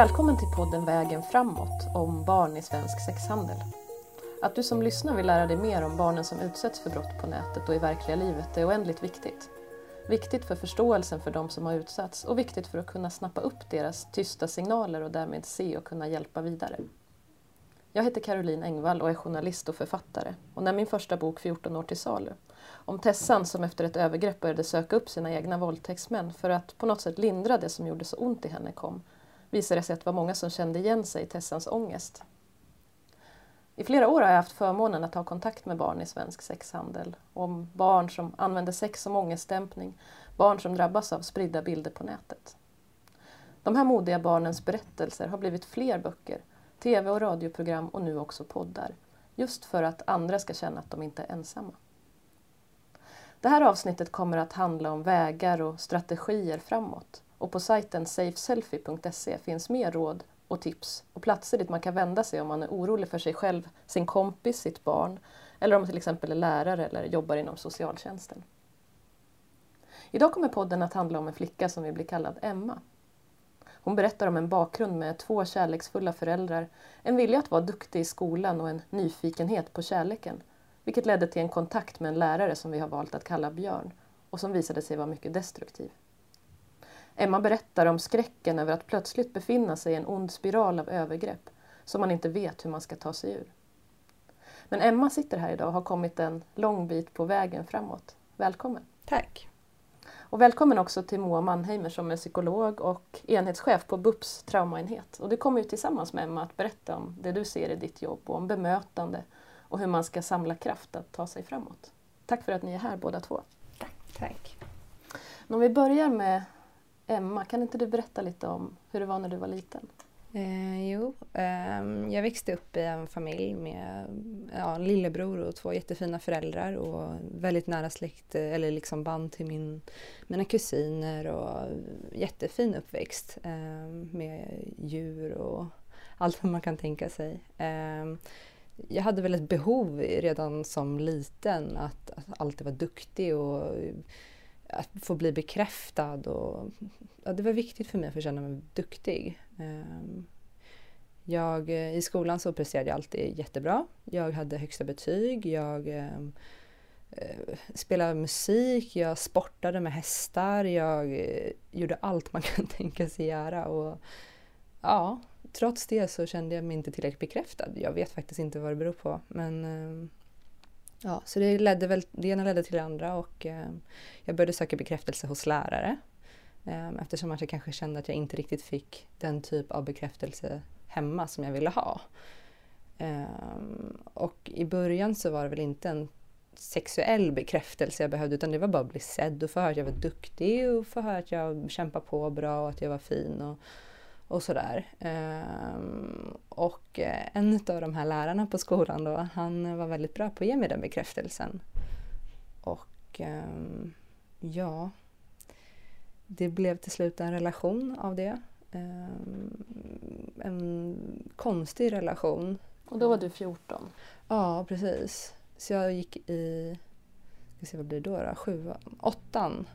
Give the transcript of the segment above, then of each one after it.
Välkommen till podden Vägen framåt om barn i svensk sexhandel. Att du som lyssnar vill lära dig mer om barnen som utsätts för brott på nätet och i verkliga livet är oändligt viktigt. Viktigt för förståelsen för de som har utsatts och viktigt för att kunna snappa upp deras tysta signaler och därmed se och kunna hjälpa vidare. Jag heter Caroline Engvall och är journalist och författare. Och när min första bok 14 år till salu, om Tessan som efter ett övergrepp började söka upp sina egna våldtäktsmän för att på något sätt lindra det som gjorde så ont i henne kom, visade det sig att det var många som kände igen sig i Tessans ångest. I flera år har jag haft förmånen att ha kontakt med barn i svensk sexhandel. Om barn som använder sex som ångestdämpning, barn som drabbas av spridda bilder på nätet. De här modiga barnens berättelser har blivit fler böcker, tv och radioprogram och nu också poddar. Just för att andra ska känna att de inte är ensamma. Det här avsnittet kommer att handla om vägar och strategier framåt. Och på sajten safeselfie.se finns mer råd och tips och platser dit man kan vända sig om man är orolig för sig själv, sin kompis, sitt barn eller om man till exempel är lärare eller jobbar inom socialtjänsten. Idag kommer podden att handla om en flicka som vill bli kallad Emma. Hon berättar om en bakgrund med två kärleksfulla föräldrar, en vilja att vara duktig i skolan och en nyfikenhet på kärleken, vilket ledde till en kontakt med en lärare som vi har valt att kalla Björn och som visade sig vara mycket destruktiv. Emma berättar om skräcken över att plötsligt befinna sig i en ond spiral av övergrepp som man inte vet hur man ska ta sig ur. Men Emma sitter här idag och har kommit en lång bit på vägen framåt. Välkommen! Tack! Och välkommen också till Moa Mannheimer som är psykolog och enhetschef på BUPs traumaenhet. Och du kommer ju tillsammans med Emma att berätta om det du ser i ditt jobb och om bemötande och hur man ska samla kraft att ta sig framåt. Tack för att ni är här båda två. Tack. Tack. Om vi börjar med Emma, kan inte du berätta lite om hur det var när du var liten? Eh, jo, eh, jag växte upp i en familj med ja, en lillebror och två jättefina föräldrar och väldigt nära släkt, eh, eller liksom band till min, mina kusiner och jättefin uppväxt eh, med djur och allt vad man kan tänka sig. Ehm, jag hade väl ett behov redan som liten att, att alltid vara duktig och att få bli bekräftad. Och, ja, det var viktigt för mig att få känna mig duktig. Ehm, jag, eh, I skolan så presterade jag alltid jättebra. Jag hade högsta betyg. Jag ehm, eh, spelade musik, jag sportade med hästar, jag eh, gjorde allt man kan tänka sig göra. Och, ja, trots det så kände jag mig inte tillräckligt bekräftad. Jag vet faktiskt inte vad det beror på. Men eh, ja, så det, ledde väl, det ena ledde till det andra och eh, jag började söka bekräftelse hos lärare. Eh, eftersom att jag kanske kände att jag inte riktigt fick den typ av bekräftelse hemma som jag ville ha. Eh, och i början så var det väl inte en sexuell bekräftelse jag behövde utan det var bara att bli sedd och få höra att jag var duktig och få höra att jag kämpade på bra och att jag var fin och, och sådär. Um, och en av de här lärarna på skolan då, han var väldigt bra på att ge mig den bekräftelsen. Och um, ja, det blev till slut en relation av det. Um, en konstig relation. Och då var du 14? Ja, precis. Så jag gick i, ska se vad blir det då, då? Sju, åttan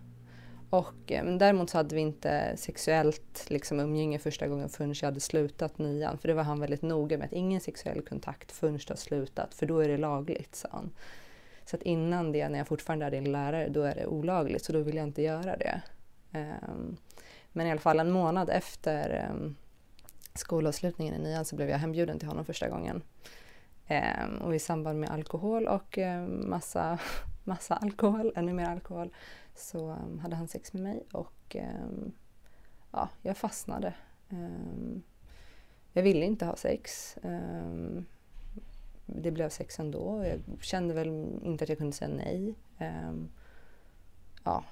och, eh, däremot så hade vi inte sexuellt liksom, umgänge första gången förrän jag hade slutat nian. För det var han väldigt noga med att ingen sexuell kontakt förrän du har slutat för då är det lagligt, sa han. Så att innan det, när jag fortfarande är din lärare, då är det olagligt så då vill jag inte göra det. Um, men i alla fall en månad efter um, skolavslutningen i nian så blev jag hembjuden till honom första gången. Um, och i samband med alkohol och um, massa, massa alkohol, ännu mer alkohol, så ehm, hade han sex med mig och ehm, ja, jag fastnade. Ehm, jag ville inte ha sex. det blev sex ändå. Jag kände väl inte att jag kunde säga nej. ja,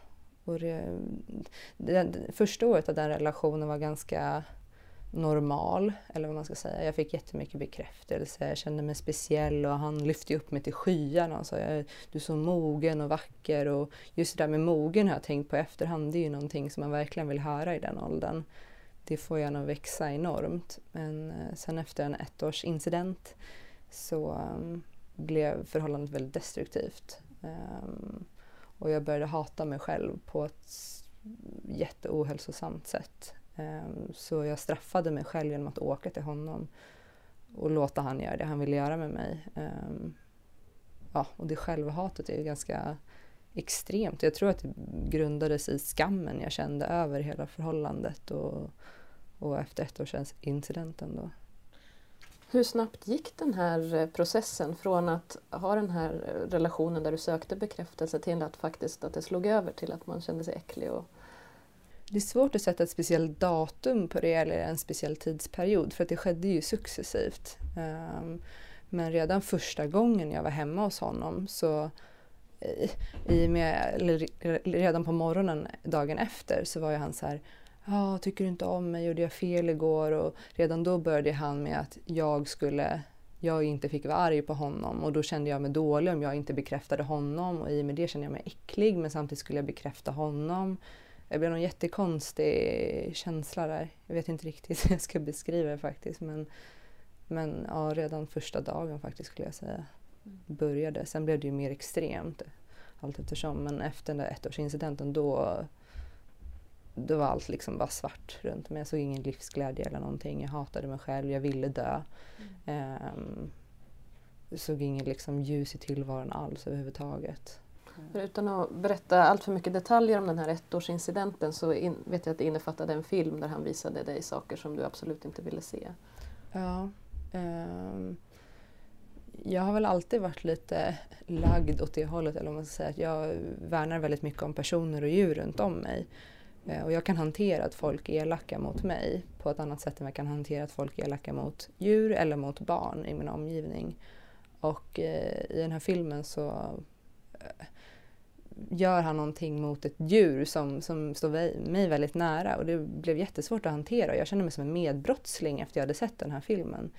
och det, det, det, första året av den relationen var ganska normal, eller vad man ska säga. Jag fick jättemycket bekräftelse, jag kände mig speciell och han lyfte upp mig till skyarna och sa du är så mogen och vacker. Och just det där med mogen har jag tänkt på i efterhand, det är ju någonting som man verkligen vill höra i den åldern. Det får gärna växa enormt. Men eh, sen efter en ettårsincident så ehm, blev förhållandet väldigt destruktivt. Ehm, och jag började hata mig själv på ett jätteohälsosamt sätt. Ehm, så jag straffade mig själv genom att åka till honom och låta han göra det han ville göra med mig. Ehm, ja, och det självhatet är ju ganska extremt. Jag tror att det grundades i skammen jag kände över hela förhållandet och, och efter ett års incidenten då. Hur snabbt gick den här eh, processen från att ha den här eh, relationen där du sökte bekräftelse till att faktiskt att det slog över till att man kände sig äcklig? Och... Det är svårt att sätta ett speciellt datum på det eller en speciell tidsperiod för att det skedde ju successivt. Ehm, men redan första gången jag var hemma hos honom så eh, i med, redan på morgonen dagen efter så var ju han så här Ja, tycker du inte om mig? Gjorde jag fel igår? Och redan då började han med att jag skulle jag inte fick vara arg på honom och då kände jag mig dålig om jag inte bekräftade honom och i och med det kände jag mig äcklig men samtidigt skulle jag bekräfta honom. Det blev en jättekonstig känsla där. Jag vet inte riktigt hur jag ska beskriva det faktiskt men, men ja, redan första dagen faktiskt skulle jag säga började. Sen blev det ju mer extremt allt eftersom men efter den där ettårsincidenten då då var allt liksom bara svart runt mig. Jag såg ingen livsglädje eller någonting. Jag hatade mig själv, jag ville dö. Mm. Um, såg ingen liksom ljus i tillvaron alls överhuvudtaget. Mm. utan att berätta allt för mycket detaljer om den här ettårsincidenten så in, vet jag att det innefattade en film där han visade dig saker som du absolut inte ville se. Ja. Um, jag har väl alltid varit lite lagd åt det hållet, eller om man ska säga att jag värnar väldigt mycket om personer och djur runt om mig. Eh, och jag kan hantera att folk är elaka mot mig på ett annat sätt än jag kan hantera att folk är elaka mot djur eller mot barn i min omgivning. Och eh, i den här filmen så eh, gör han någonting mot ett djur som, som står mig väldigt nära och det blev jättesvårt att hantera. Jag kände mig som en medbrottsling efter jag hade sett den här filmen.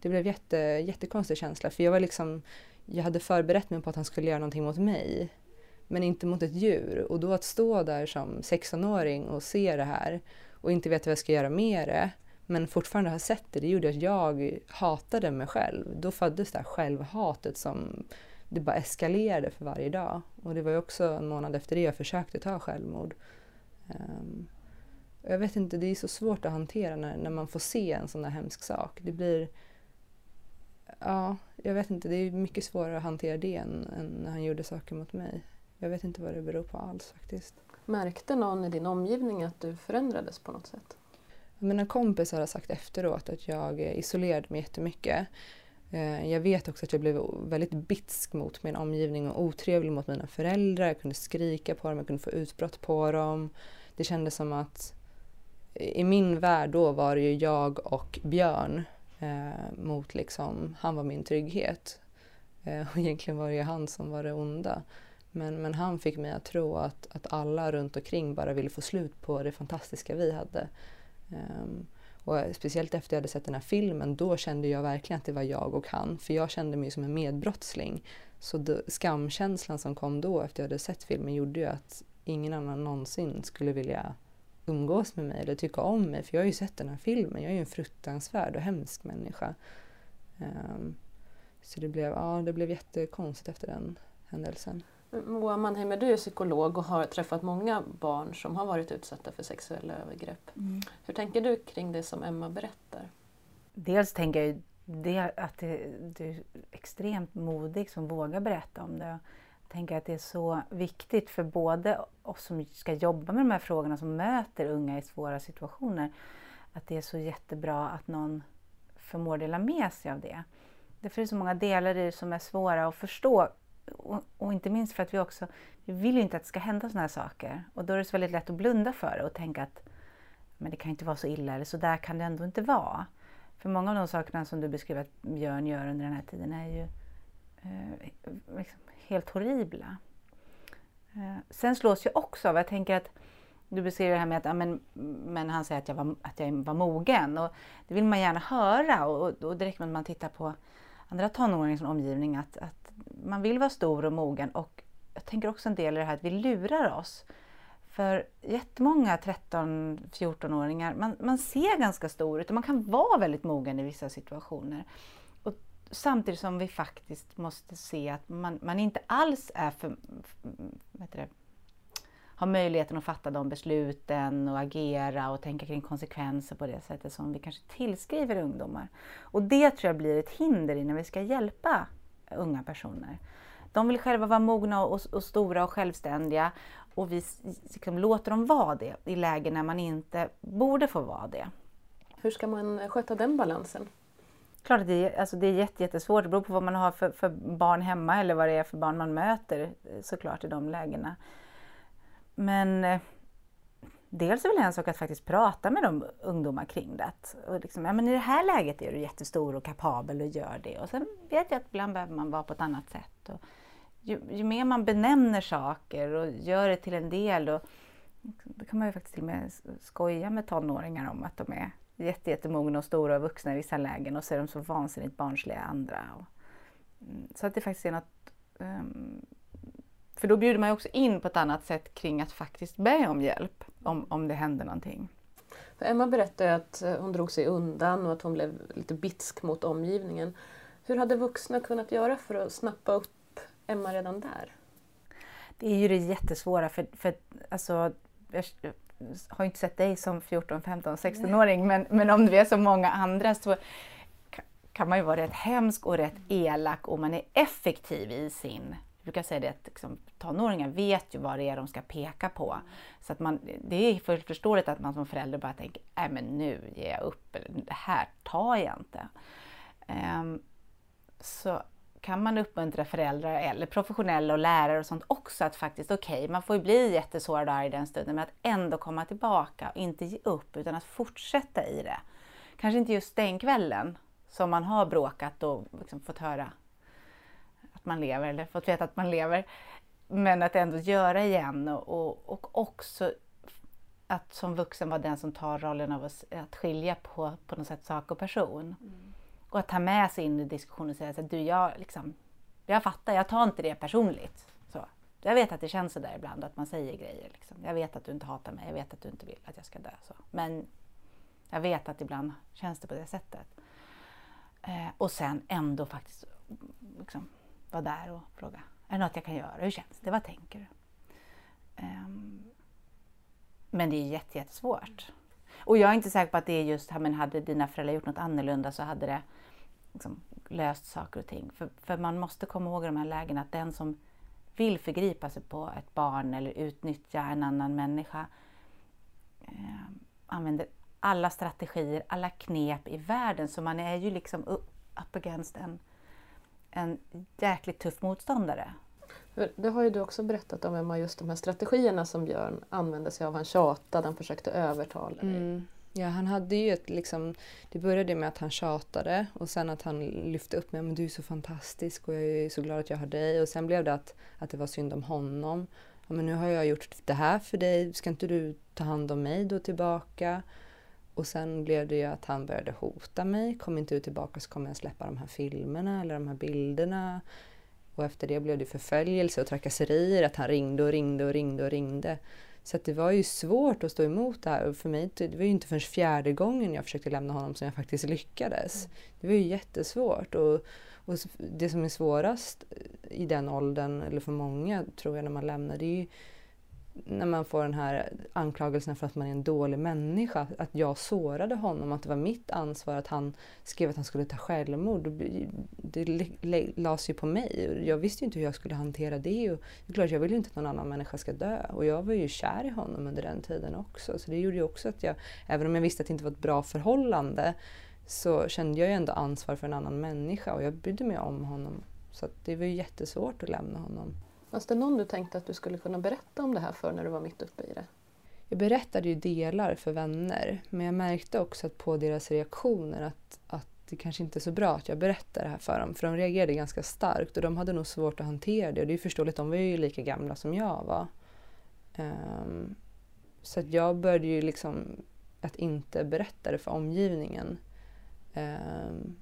Det blev jätte, jättekonstig känsla för jag var liksom, jag hade förberett mig på att han skulle göra någonting mot mig men inte mot ett djur. Och då att stå där som 16-åring och se det här och inte veta vad jag ska göra med det men fortfarande ha sett det, det gjorde att jag hatade mig själv. Då föddes det här självhatet som det bara eskalerade för varje dag. Och det var ju också en månad efter det jag försökte ta självmord. Um, jag vet inte, det är så svårt att hantera när, när man får se en sån där hemsk sak. Det blir... Ja, jag vet inte, det är mycket svårare att hantera det än, än när han gjorde saker mot mig. Jag vet inte vad det beror på alls faktiskt. Märkte någon i din omgivning att du förändrades på något sätt? Mina kompisar har sagt efteråt att jag isolerade mig jättemycket. Eh, jag vet också att jag blev väldigt bitsk mot min omgivning och otrevlig mot mina föräldrar. Jag kunde skrika på dem, jag kunde få utbrott på dem. Det kändes som att i min värld då var det ju jag och Björn eh, mot liksom, han var min trygghet. Eh, och egentligen var det ju han som var det onda. Men, men han fick mig att tro att, att alla runt omkring bara ville få slut på det fantastiska vi hade. Eh, och speciellt efter jag hade sett den här filmen, då kände jag verkligen att det var jag och han. För jag kände mig som en medbrottsling. Så skamkänslan som kom då efter jag hade sett filmen gjorde ju att ingen annan någonsin skulle vilja umgås med mig eller tycka om mig. För jag har ju sett den här filmen, jag är ju en fruktansvärd och hemsk människa. Um, så det blev, ja, det blev jättekonstigt efter den händelsen. Moa Mannheimer, du är psykolog och har träffat många barn som har varit utsatta för sexuella övergrepp. Mm. Hur tänker du kring det som Emma berättar? Dels tänker jag det, att det, du är extremt modig som vågar berätta om det. Jag tänker att det är så viktigt för både oss som ska jobba med de här frågorna, som möter unga i svåra situationer, att det är så jättebra att någon förmår dela med sig av det. Därför är det så många delar i det som är svåra att förstå och, och, inte minst för att vi också vi vill ju inte att det ska hända sådana här saker. Och då är det så väldigt lätt att blunda för det och tänka att men det kan inte vara så illa, eller så där kan det ändå inte vara. För många av de sakerna som du beskriver att Björn gör under den här tiden är ju eh, liksom helt horribla. Eh, sen slås jag också av, jag tänker att du beskriver det här med att ja, men, men han säger att jag, var, att jag var mogen och det vill man gärna höra och, och direkt när man tittar på andra tonåringar i sin omgivning att, att man vill vara stor och mogen och jag tänker också en del i det här att vi lurar oss. För jättemånga 13-14-åringar, man, man ser ganska stor ut och man kan vara väldigt mogen i vissa situationer. Och samtidigt som vi faktiskt måste se att man, man inte alls är för, det, har möjligheten att fatta de besluten och agera och tänka kring konsekvenser på det sättet som vi kanske tillskriver ungdomar. Och det tror jag blir ett hinder när vi ska hjälpa unga personer. De vill själva vara mogna och, och stora och självständiga och vi liksom låter dem vara det i lägen när man inte borde få vara det. Hur ska man sköta den balansen? Klart att det är, alltså det är jättesvårt, det beror på vad man har för, för, barn hemma eller vad det är för barn man möter såklart i de lägena. Men eh, dels är det väl en sak att faktiskt prata med de ungdomar kring det. Och liksom, ja, men I det här läget är du jättestor och kapabel och gör det. Och sen vet jag att ibland behöver man vara på ett annat sätt. Och ju, ju mer man benämner saker och gör det till en del, och, liksom, då kan man ju faktiskt till och med skoja med tonåringar om att de är jättemogna och stora och vuxna i vissa lägen och så är de så vansinnigt barnsliga i andra. Och, mm, så att det faktiskt är något um, för då bjuder man ju också in på ett annat sätt kring att faktiskt be om hjälp om, om det händer någonting. För Emma berättade att eh, hon drog sig undan och att hon blev lite bitsk mot omgivningen. Hur hade vuxna kunnat göra för att snappa upp Emma redan där? Det är ju det jättesvåra för, för alltså, jag har inte sett dig som 14, 15, 16-åring men, men om du är som många andra så kan man ju vara rätt hemsk och rätt elak och man är effektiv i sin brukar säga det att liksom, tonåringar vet ju vad det är de ska peka på. Mm. Så att man, det är fullt förståeligt att man som förälder bara tänker, nej men nu ger jag upp, eller det här tar jag inte. Um, så kan man uppmuntra föräldrar eller professionella och lärare och sånt också att faktiskt, okej, okay, man får ju bli jättesårad och arg i den stunden, men att ändå komma tillbaka och inte ge upp utan att fortsätta i det. Kanske inte just den kvällen som man har bråkat och liksom fått höra man lever eller fått veta att man lever. Men att ändå göra igen och, och, också att som vuxen vara den som tar rollen av att, att skilja på, på något sätt sak och person. Mm. Och att ta med sig in i diskussionen och säga att du, jag, liksom, jag fattar, jag tar inte det personligt. Så. Jag vet att det känns så där ibland att man säger grejer. Liksom. Jag vet att du inte hatar mig, jag vet att du inte vill att jag ska dö. Så. Men jag vet att ibland känns det på det sättet. Eh, och sen ändå faktiskt liksom, vara där och fråga, är det något jag kan göra? Hur känns det? Vad tänker du? Um, men det är jättesvårt. Och jag är inte säker på att det är just, men hade dina föräldrar gjort något annorlunda så hade det liksom löst saker och ting. För, för man måste komma ihåg i de här lägena att den som vill förgripa sig på ett barn eller utnyttja en annan människa eh, använder alla strategier, alla knep i världen. Så man är ju liksom up against en en jäkligt tuff motståndare. Det har ju du också berättat om Emma, just de här strategierna som Björn använde sig av. Han tjatade, han försökte övertala dig. Mm. Ja, han hade ju ett liksom, det började med att han tjatade och sen att han lyfte upp mig, men du är så fantastisk och jag är så glad att jag har dig. Och sen blev det att, att det var synd om honom. Ja, men nu har jag gjort det här för dig, ska inte du ta hand om mig då tillbaka? Och sen blev det ju att han började hota mig. Kom inte du tillbaka så kommer jag släppa de här filmerna eller de här bilderna. Och efter det blev det förföljelse och trakasserier. Att han ringde och ringde och ringde och ringde. Så det var ju svårt att stå emot det här. Och för mig, det var ju inte förrän fjärde gången jag försökte lämna honom som jag faktiskt lyckades. Mm. Det var ju jättesvårt. Och, och det som är svårast i den åldern, eller för många tror jag när man lämnar, det är ju när man får den här anklagelsen för att man är en dålig människa, att jag sårade honom, att det var mitt ansvar att han skrev att han skulle ta självmord. Det lades ju på mig. Jag visste ju inte hur jag skulle hantera det. Och det är klart, jag vill ju inte att någon annan människa ska dö. Och jag var ju kär i honom under den tiden också. Så det gjorde ju också att jag, även om jag visste att det inte var ett bra förhållande, så kände jag ju ändå ansvar för en annan människa och jag brydde mig om honom. Så det var ju jättesvårt att lämna honom. Fanns det någon du tänkte att du skulle kunna berätta om det här för när du var mitt uppe i det? Jag berättade ju delar för vänner men jag märkte också att på deras reaktioner att, att det kanske inte är så bra att jag berättar det här för dem. För de reagerade ganska starkt och de hade nog svårt att hantera det. Och det är förståeligt, de var ju lika gamla som jag var. Um, så att jag började ju liksom att inte berätta det för omgivningen. Um,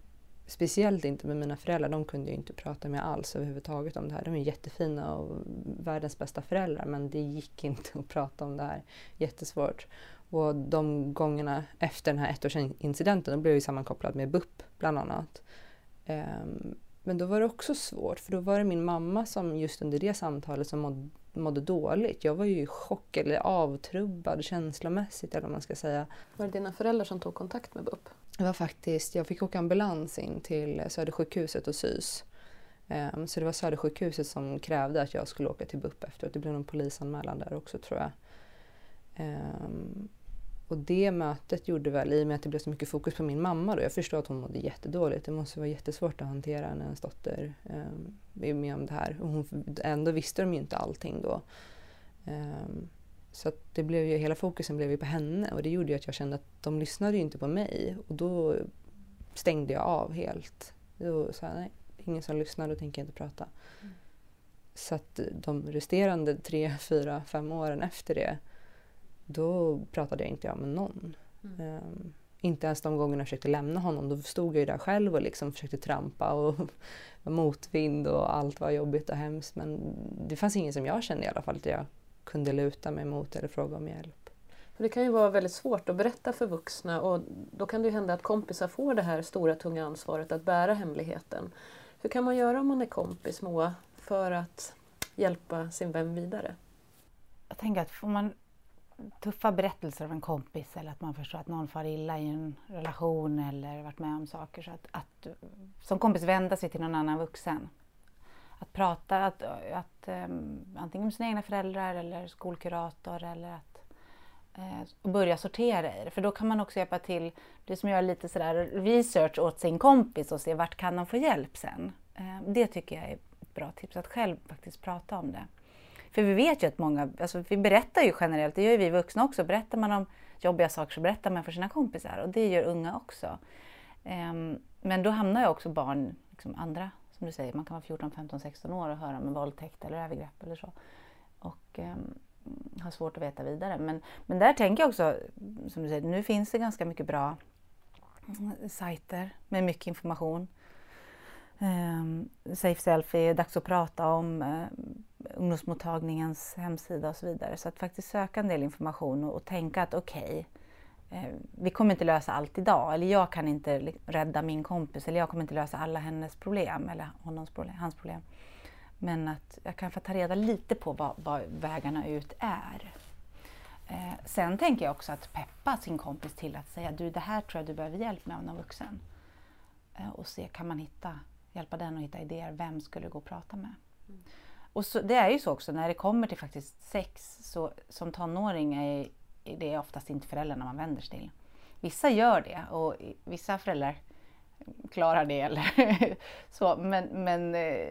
Speciellt inte med mina föräldrar, de kunde jag inte prata med alls överhuvudtaget om det här. De är jättefina och världens bästa föräldrar men det gick inte att prata om det här. Jättesvårt. Och de gångerna efter den här ettårsincidenten då blev jag sammankopplad med BUP bland annat. Um, men då var det också svårt för då var det min mamma som just under det samtalet som mådde, mådde dåligt. Jag var ju i chock eller avtrubbad känslomässigt eller vad man ska säga. Var det dina föräldrar som tog kontakt med BUP? Det var faktiskt, jag fick åka ambulans in till Södersjukhuset och SYS. Um, så det var Södersjukhuset som krävde att jag skulle åka till BUP efteråt. Det blev någon polisanmälan där också tror jag. Um, och det mötet gjorde väl, i och med att det blev så mycket fokus på min mamma då, jag förstår att hon mådde jättedåligt. Det måste vara jättesvårt att hantera när ens dotter um, är med om det här. Och hon, ändå visste de ju inte allting då. Um, så det blev ju, hela fokusen blev ju på henne och det gjorde ju att jag kände att de lyssnade ju inte på mig. Och då stängde jag av helt. Då sa jag, nej, ingen som lyssnar, då tänker jag inte prata. Mm. Så att de resterande tre, fyra, fem åren efter det då pratade jag inte jag med någon. Mm. Um, inte ens de gångerna jag försökte lämna honom. Då stod jag ju där själv och liksom försökte trampa och motvind och allt var jobbigt och hemskt. Men det fanns ingen som jag kände i alla fall att jag kunde luta mig mot eller fråga om hjälp. Det kan ju vara väldigt svårt att berätta för vuxna och då kan det ju hända att kompisar får det här stora tunga ansvaret att bära hemligheten. Hur kan man göra om man är kompis Moa för att hjälpa sin vän vidare? Jag tänker att får man tuffa berättelser av en kompis eller att man förstår att någon far illa i en relation eller varit med om saker. Så att, att som kompis vända sig till någon annan vuxen. Att prata, att, att um, antingen med sina egna föräldrar eller skolkurator eller att uh, börja sortera i det. För då kan man också hjälpa till, det som gör lite sådär research åt sin kompis och se vart kan de få hjälp sen. Uh, det tycker jag är ett bra tips, att själv faktiskt prata om det. För vi vet ju att många, alltså vi berättar ju generellt, det gör ju vi vuxna också, berättar man om jobbiga saker så berättar man för sina kompisar och det gör unga också. Um, men då hamnar ju också barn, liksom andra, som du säger, man kan vara 14, 15, 16 år och höra om en våldtäkt eller övergrepp eller så. Och ehm, um, har svårt att veta vidare. Men, men där tänker jag också, som du säger, nu finns det ganska mycket bra mm, sajter med mycket information. Um, Safe Selfie, Dags att prata om, uh, ungdomsmottagningens hemsida och så vidare. Så att faktiskt söka en del information och, och tänka att okej, okay, vi kommer inte lösa allt idag. Eller jag kan inte rädda min kompis eller jag kommer inte lösa alla hennes problem eller problem, hans problem. Men att jag kan få ta reda lite på vad, vad vägarna ut är. Eh, sen tänker jag också att peppa sin kompis till att säga du det här tror jag du behöver hjälp med av någon vuxen. Eh, och se, kan man hitta hjälpa den att hitta idéer. Vem skulle gå och prata med? Mm. Och så, det är ju så också när det kommer till faktiskt sex, så som tonåring är det är oftast inte föräldrarna man vänder sig till. Vissa gör det och vissa föräldrar klarar det. Eller så, men, men eh,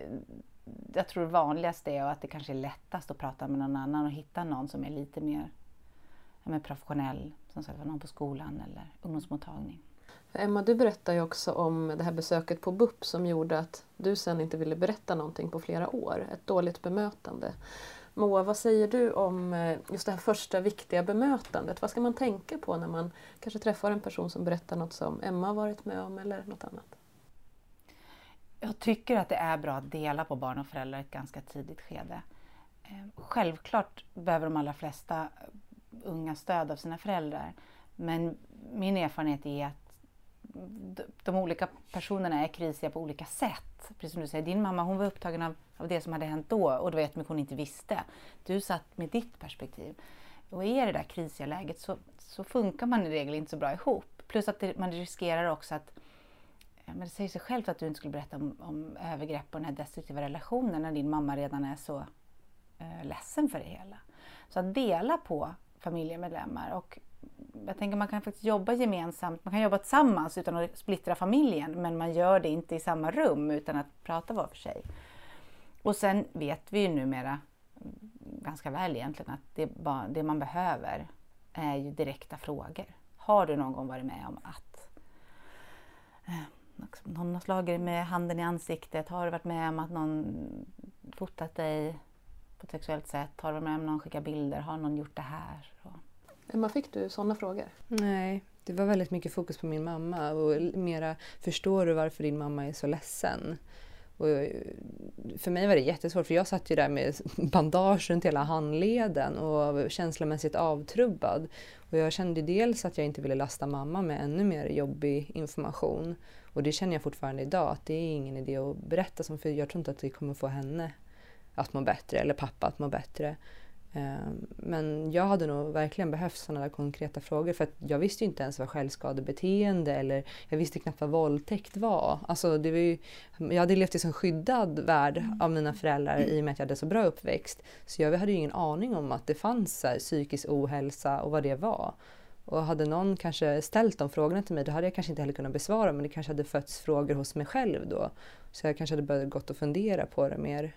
jag tror det vanligaste är att det kanske är lättast att prata med någon annan och hitta någon som är lite mer ja, professionell, som sagt, någon på skolan eller ungdomsmottagning. Emma, du berättar ju också om det här besöket på BUP som gjorde att du sen inte ville berätta någonting på flera år. Ett dåligt bemötande. Moa, vad säger du om eh, just det här första viktiga bemötandet? Vad ska man tänka på när man kanske träffar en person som berättar något som Emma har varit med om eller något annat? Jag tycker att det är bra att dela på barn och föräldrar i ett ganska tidigt skede. Eh, självklart behöver de allra flesta unga stöd av sina föräldrar. Men min erfarenhet är att de olika personerna är krisiga på olika sätt. Precis som du säger, din mamma hon var upptagen av, av det som hade hänt då och det var jättemycket hon inte visste. Du satt med ditt perspektiv. Och är det där krisiga läget så, så funkar man i regel inte så bra ihop. Plus att det, man riskerar också att men det säger sig självt att du inte skulle berätta om, om övergrepp och den här destruktiva relationen när din mamma redan är så eh, ledsen för det hela. Så att dela på familjemedlemmar och jag tänker man kan faktiskt jobba gemensamt, man kan jobba tillsammans utan att splittra familjen men man gör det inte i samma rum utan att prata var för sig. Och sen vet vi ju numera ganska väl egentligen att det, det man behöver är ju direkta frågor. Har du någon gång varit med om att eh, någon har slagit med handen i ansiktet? Har du varit med om att någon fotat dig på ett sexuellt sätt? Har du varit med om att någon skickar bilder? Har någon gjort det här? Emma, fick du sådana frågor? Nej, det var väldigt mycket fokus på min mamma och mera förstår du varför din mamma är så ledsen? Och eh, för mig var det jättesvårt för jag satt ju där med bandage runt hela handleden och känslomässigt avtrubbad. Och jag kände dels att jag inte ville lasta mamma med ännu mer jobbig information. Och det känner jag fortfarande idag, att det är ingen idé att berätta som för jag tror inte att det kommer få henne att må bättre eller pappa att må bättre. Ehm, men jag hade nog verkligen behövt sådana konkreta frågor för att jag visste inte ens vad självskadebeteende eller jag visste knappt vad våldtäkt var. Alltså det var ju, jag hade levt i en skyddad värld mm. av mina föräldrar i och med att jag hade så bra uppväxt. Så jag hade ju ingen aning om att det fanns här, psykisk ohälsa och vad det var. Och hade någon kanske ställt de frågorna till mig då hade jag kanske inte heller kunnat besvara men det kanske hade fötts frågor hos mig själv då. Så jag kanske hade börjat gått och fundera på det mer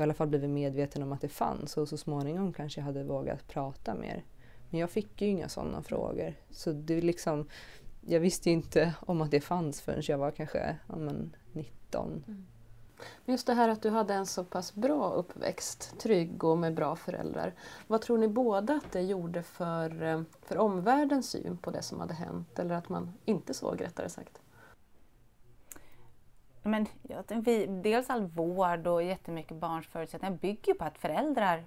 i alla fall blivit medveten om att det fanns och så småningom kanske jag hade vågat prata mer. Men jag fick ju inga sådana frågor. Så det liksom, jag visste inte om att det fanns förrän jag var kanske ja, men 19. Mm. Just det här att du hade en så pass bra uppväxt, trygg och med bra föräldrar. Vad tror ni båda att det gjorde för, eh, för omvärldens syn på det som hade hänt eller att man inte såg rättare sagt? Men, vi, dels all vård och jättemycket barns förutsättningar bygger på att föräldrar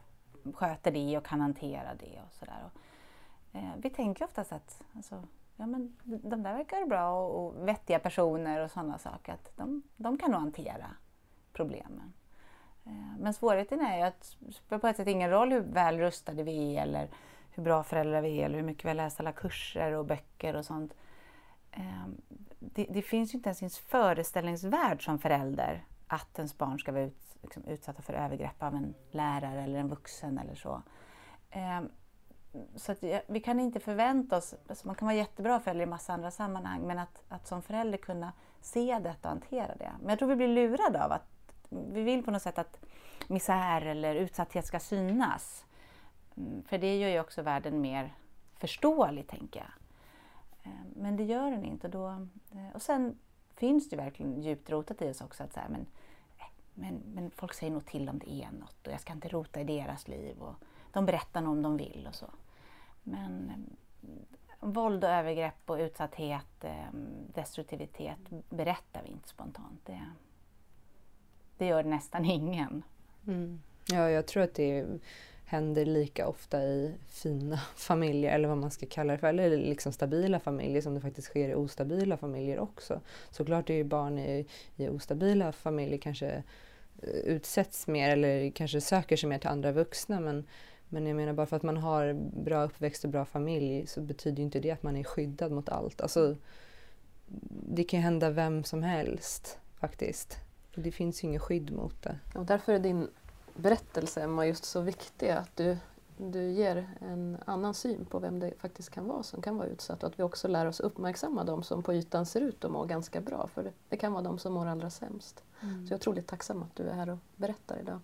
sköter det och kan hantera det. och sådär. Eh, vi tänker oftast att alltså, ja, men de där verkar bra och, och vettiga personer och sådana saker. Att de, de kan nog hantera problemen. Eh, men svårigheten är ju att det spelar på ett sätt ingen roll hur väl rustade vi är eller hur bra föräldrar vi är eller hur mycket vi har läst alla kurser och böcker och sånt. Ehm, det, det, finns ju inte ens i ens föreställningsvärld som förälder att ens barn ska vara ut, liksom, utsatta för övergrepp av en lärare eller en vuxen eller så. Eh, så att, vi kan inte förvänta oss, alltså man kan vara jättebra förälder i massa andra sammanhang, men att, att som förälder kunna se detta och hantera det. Men jag tror vi blir lurade av att vi vill på något sätt att misär eller utsatthet ska synas. Mm, för det gör ju också världen mer förståelig, tänker jag. Eh, men det gör den inte. Då, eh, och sen finns det verkligen djupt rotat i oss också att så här, men, eh, men, men folk säger nog till om det är något och jag ska inte rota i deras liv. Och de berättar nog om de vill och så. Men våld och övergrepp och utsatthet, destruktivitet berättar vi inte spontant. Det, det gör nästan ingen. Mm. Ja, jag tror att det är händer lika ofta i fina familjer eller vad man ska kalla det för, eller liksom stabila familjer som det faktiskt sker i ostabila familjer också. Såklart är ju barn i, i ostabila familjer kanske eh, utsätts mer eller kanske söker sig mer till andra vuxna men, men jag menar bara för att man har bra uppväxt och bra familj så betyder inte det att man är skyddad mot allt. Alltså, det kan hända vem som helst faktiskt. Det finns ju inget skydd mot det. Och därför är din berättelse Emma just så viktig att du, du ger en annan syn på vem det faktiskt kan vara som kan vara utsatt och att vi också lär oss uppmärksamma de som på ytan ser ut att må ganska bra för det, det kan vara de som mår allra sämst. Mm. Så jag är otroligt tacksam att du är här och berättar idag.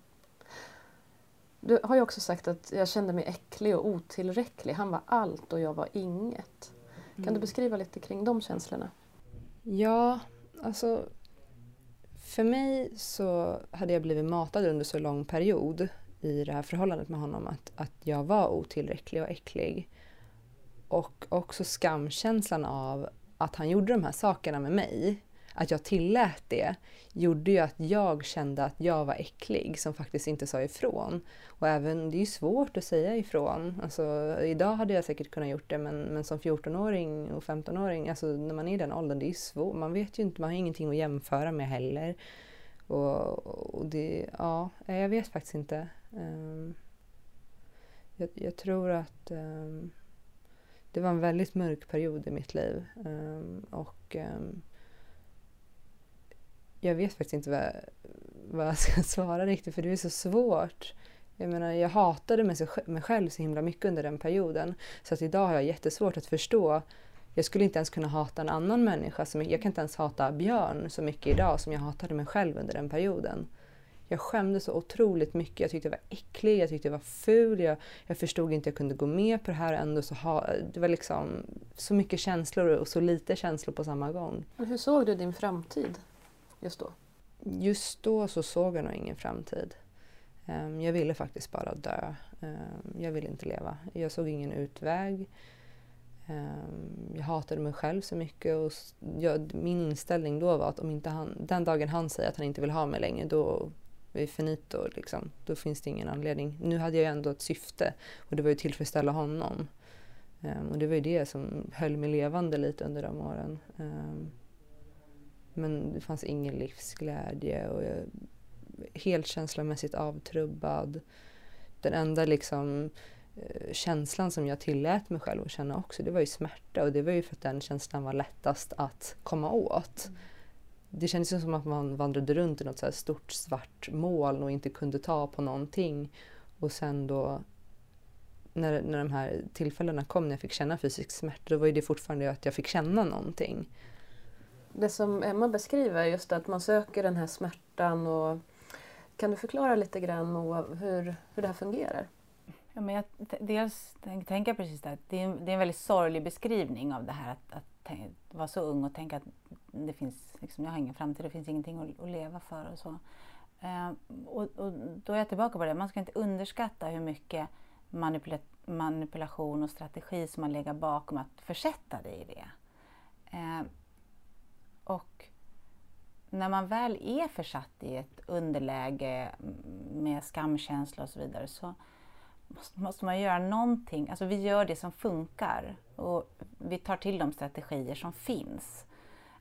Du har ju också sagt att jag kände mig äcklig och otillräcklig. Han var allt och jag var inget. Kan mm. du beskriva lite kring de känslorna? Ja, alltså för mig så hade jag blivit matad under så lång period i det här förhållandet med honom att, att jag var otillräcklig och äcklig. Och också skamkänslan av att han gjorde de här sakerna med mig att jag tillät det gjorde ju att jag kände att jag var äcklig som faktiskt inte sa ifrån. Och även, det är ju svårt att säga ifrån. Alltså, idag hade jag säkert kunnat gjort det men, men som 14-åring och 15-åring, alltså när man är i den åldern, det är svårt. Man vet ju inte, man har ingenting att jämföra med heller. Och, och det, ja, jag vet faktiskt inte. Um, jag, jag, tror att um, det var en väldigt mörk period i mitt liv. Um, och jag vet faktiskt inte vad, vad jag ska svara riktigt för det är så svårt. Jag menar, jag hatade mig, själv så himla mycket under den perioden. Så att idag har jag jättesvårt att förstå. Jag skulle inte ens kunna hata en annan människa. Så mycket. Jag kan inte ens hata Björn så mycket idag som jag hatade mig själv under den perioden. Jag skämdes så otroligt mycket. Jag tyckte jag var äcklig, jag tyckte jag var ful. Jag, jag förstod inte att jag kunde gå med på det här. Ändå så ha, det var liksom så mycket känslor och så lite känslor på samma gång. hur såg du din framtid? Just då? Just då så såg jag nog ingen framtid. Ehm, jag ville faktiskt bara dö. Ehm, jag ville inte leva. Jag såg ingen utväg. Ehm, jag hatade mig själv så mycket och jag, min inställning då var att om inte han, den dagen han säger att han inte vill ha mig längre då är det finito. Liksom. Då finns det ingen anledning. Nu hade jag ändå ett syfte och det var ju att tillfredsställa honom. Och det var ju det som höll mig levande lite under de åren. Men det fanns ingen livsglädje och jag, helt känslomässigt avtrubbad. Den enda liksom Eh, känslan som jag tillät mig själv att känna också, det var ju smärta och det var ju för att den känslan var lättast att komma åt. Mm. Det kändes som att man vandrade runt i något så stort svart moln och inte kunde ta på någonting. Och sen då när, när de här tillfällena kom när jag fick känna fysisk smärta, då var ju det fortfarande att jag fick känna någonting. Det som Emma beskriver, just att man söker den här smärtan och kan du förklara lite grann hur, hur det här fungerar? Ja, men jag, dels tänker jag precis det, det är, en, det är en väldigt sorglig beskrivning av det här att, att vara så ung och tänka att det finns, liksom, jag har ingen framtid, det finns ingenting att, att leva för och så. Eh, och, och, då är jag tillbaka på det, man ska inte underskatta hur mycket manipula manipulation och strategi som har legat bakom att försätta dig i det. Eh, och när man väl är försatt i ett underläge med skamkänsla och så vidare så måste, man göra någonting. Alltså vi gör det som funkar och vi tar till de strategier som finns.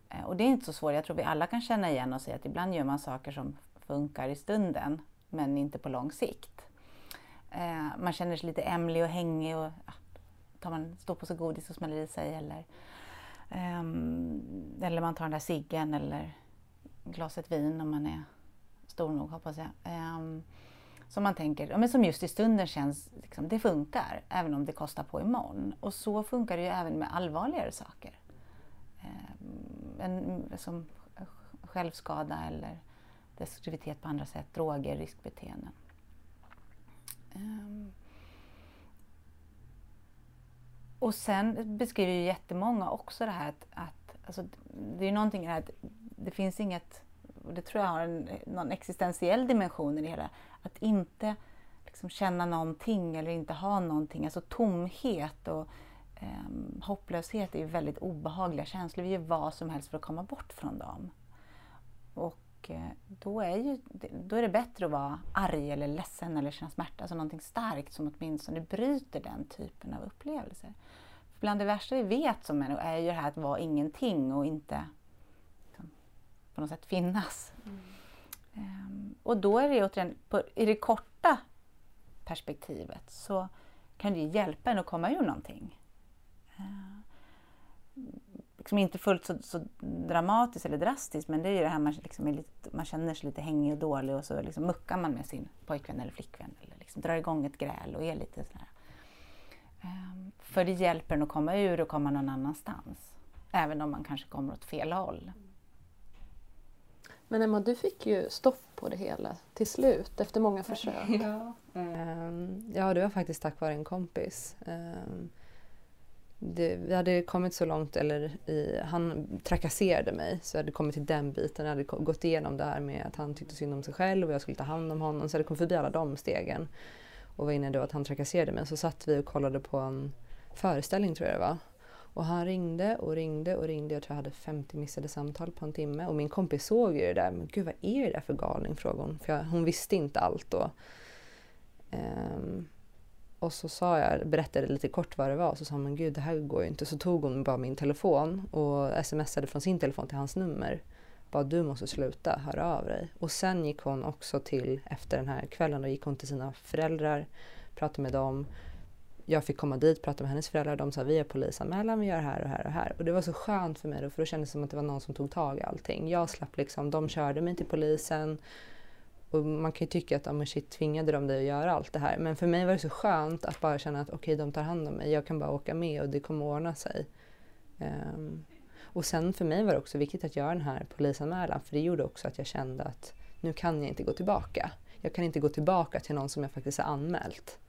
Eh, och det är inte så svårt. Jag tror vi alla kan känna igen oss i att ibland gör man saker som funkar i stunden men inte på lång sikt. Eh, man känner sig lite ämlig och hängig och ja, tar man står på sig godis och smäller i sig eller, Ehm, eller man tar den där ciggen eller glaset vin om man är stor nog hoppas jag. Ehm, som man tänker, men som just i stunden känns, liksom, det funkar även om det kostar på imorgon. Och så funkar det ju även med allvarligare saker. Eh, en, som självskada eller destruktivitet på andra sätt, droger, riskbeteenden. Ehm, och sen beskriver ju jättemånga också det här att, att alltså, det är ju någonting här att det finns inget och det tror jag har en, någon existentiell dimension i det hela, att inte liksom känna någonting eller inte ha någonting, alltså tomhet och eh, hopplöshet är ju väldigt obehagliga känslor. Vi gör vad som helst för att komma bort från dem. Och eh, då, är ju, då är det bättre att vara arg eller ledsen eller känna smärta, alltså någonting starkt som åtminstone bryter den typen av upplevelser. För bland det värsta vi vet som människor är ju det här att vara ingenting och inte på något sätt finnas. Mm. Um, och då är det återigen, på, i det korta perspektivet så kan det hjälpa en att komma ur någonting. Uh, liksom inte fullt så, så, dramatiskt eller drastiskt men det är ju det här man, liksom lite, man känner sig lite hängig och dålig och så liksom muckar man med sin pojkvän eller flickvän eller liksom drar igång ett gräl och är lite sådär. Um, för det hjälper en att komma ur och komma någon annanstans. Även om man kanske kommer åt fel håll. Men Emma, du fick ju stopp på det hela till slut efter många försök. Ja, um, ja det var faktiskt tack vare en kompis. Um, det, vi hade kommit så långt, eller i, han trakasserade mig, så jag hade kommit till den biten. Jag hade gått igenom det här med att han tyckte synd om sig själv och jag skulle ta hand om honom. Så jag hade kommit förbi alla de stegen. Och var inne då att han trakasserade mig. Så satt vi och kollade på en föreställning tror jag det var. Och han ringde och ringde och ringde. Jag tror jag hade 50 missade samtal på en timme. Och min kompis såg ju det där. Men gud vad är det där för galning? frågade hon. För jag, hon visste inte allt då. Um, och så sa jag, berättade lite kort vad det var. Och så sa hon, men gud det här går ju inte. Så tog hon bara min telefon och smsade från sin telefon till hans nummer. Bara du måste sluta, höra av dig. Och sen gick hon också till, efter den här kvällen, då gick hon till sina föräldrar, pratade med dem jag fick komma dit, prata med hennes föräldrar. De sa vi har polisanmälan, vi gör här och här och här. Och det var så skönt för mig då, för då kändes det som att det var någon som tog tag i allting. Jag slapp liksom, de körde mig till polisen. Och man kan ju tycka att, oh, shit, tvingade de dig att göra allt det här? Men för mig var det så skönt att bara känna att okej, okay, de tar hand om mig. Jag kan bara åka med och det kommer att ordna sig. Um, och sen för mig var det också viktigt att göra den här polisanmälan, för det gjorde också att jag kände att nu kan jag inte gå tillbaka. Jag kan inte gå tillbaka till någon som jag faktiskt har anmält.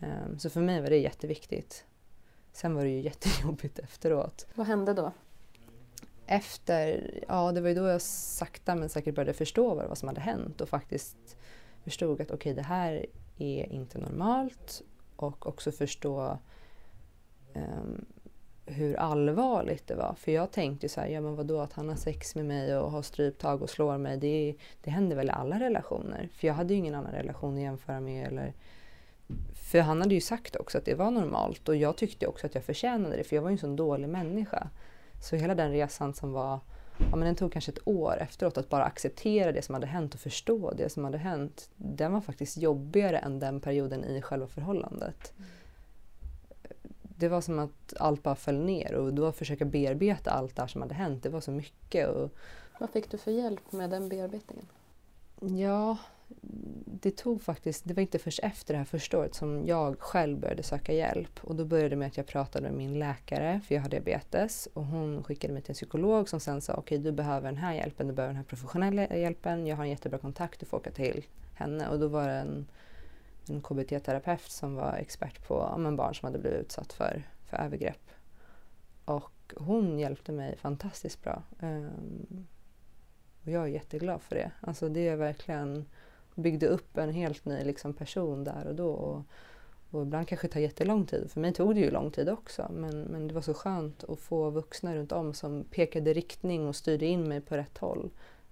Um, så för mig var det jätteviktigt. Sen var det ju jättejobbigt efteråt. Vad hände då? Efter, ja det var ju då jag sakta men säkert började förstå vad, som hade hänt och faktiskt förstod att okej okay, det här är inte normalt och också förstå um, hur allvarligt det var. För jag tänkte så här, ja men vadå att han har sex med mig och har stryptag och slår mig, det, det händer väl i alla relationer. För jag hade ju ingen annan relation att jämföra med. Eller, för han hade ju sagt också att det var normalt och jag tyckte också att jag förtjänade det för jag var ju en sån dålig människa. Så hela den resan som var, ja men den tog kanske ett år efteråt att bara acceptera det som hade hänt och förstå det som hade hänt. Den var faktiskt jobbigare än den perioden i själva förhållandet. Mm det var som att allt bara föll ner och då försöka bearbeta allt det som hade hänt, det var så mycket. Och... Vad fick du för hjälp med den bearbetningen? Ja, det tog faktiskt, det var inte först efter det här första året som jag själv började söka hjälp. Och då började det med att jag pratade med min läkare, för jag har diabetes. Och hon skickade mig till en psykolog som sen sa, okej okay, du behöver den här hjälpen, du behöver den här professionella hjälpen. Jag har en jättebra kontakt, du får åka till henne. Och då var det en en KBT-terapeut som var expert på ja, barn som hade blivit utsatt för, för övergrepp. Och hon hjälpte mig fantastiskt bra. Um, och jag är jätteglad för det. Alltså det är verkligen byggde upp en helt ny liksom, person där och då. Och, och ibland kanske det tar jättelång tid. För mig tog det ju lång tid också. Men, men det var så skönt att få vuxna runt om som pekade riktning och styrde in mig på rätt håll.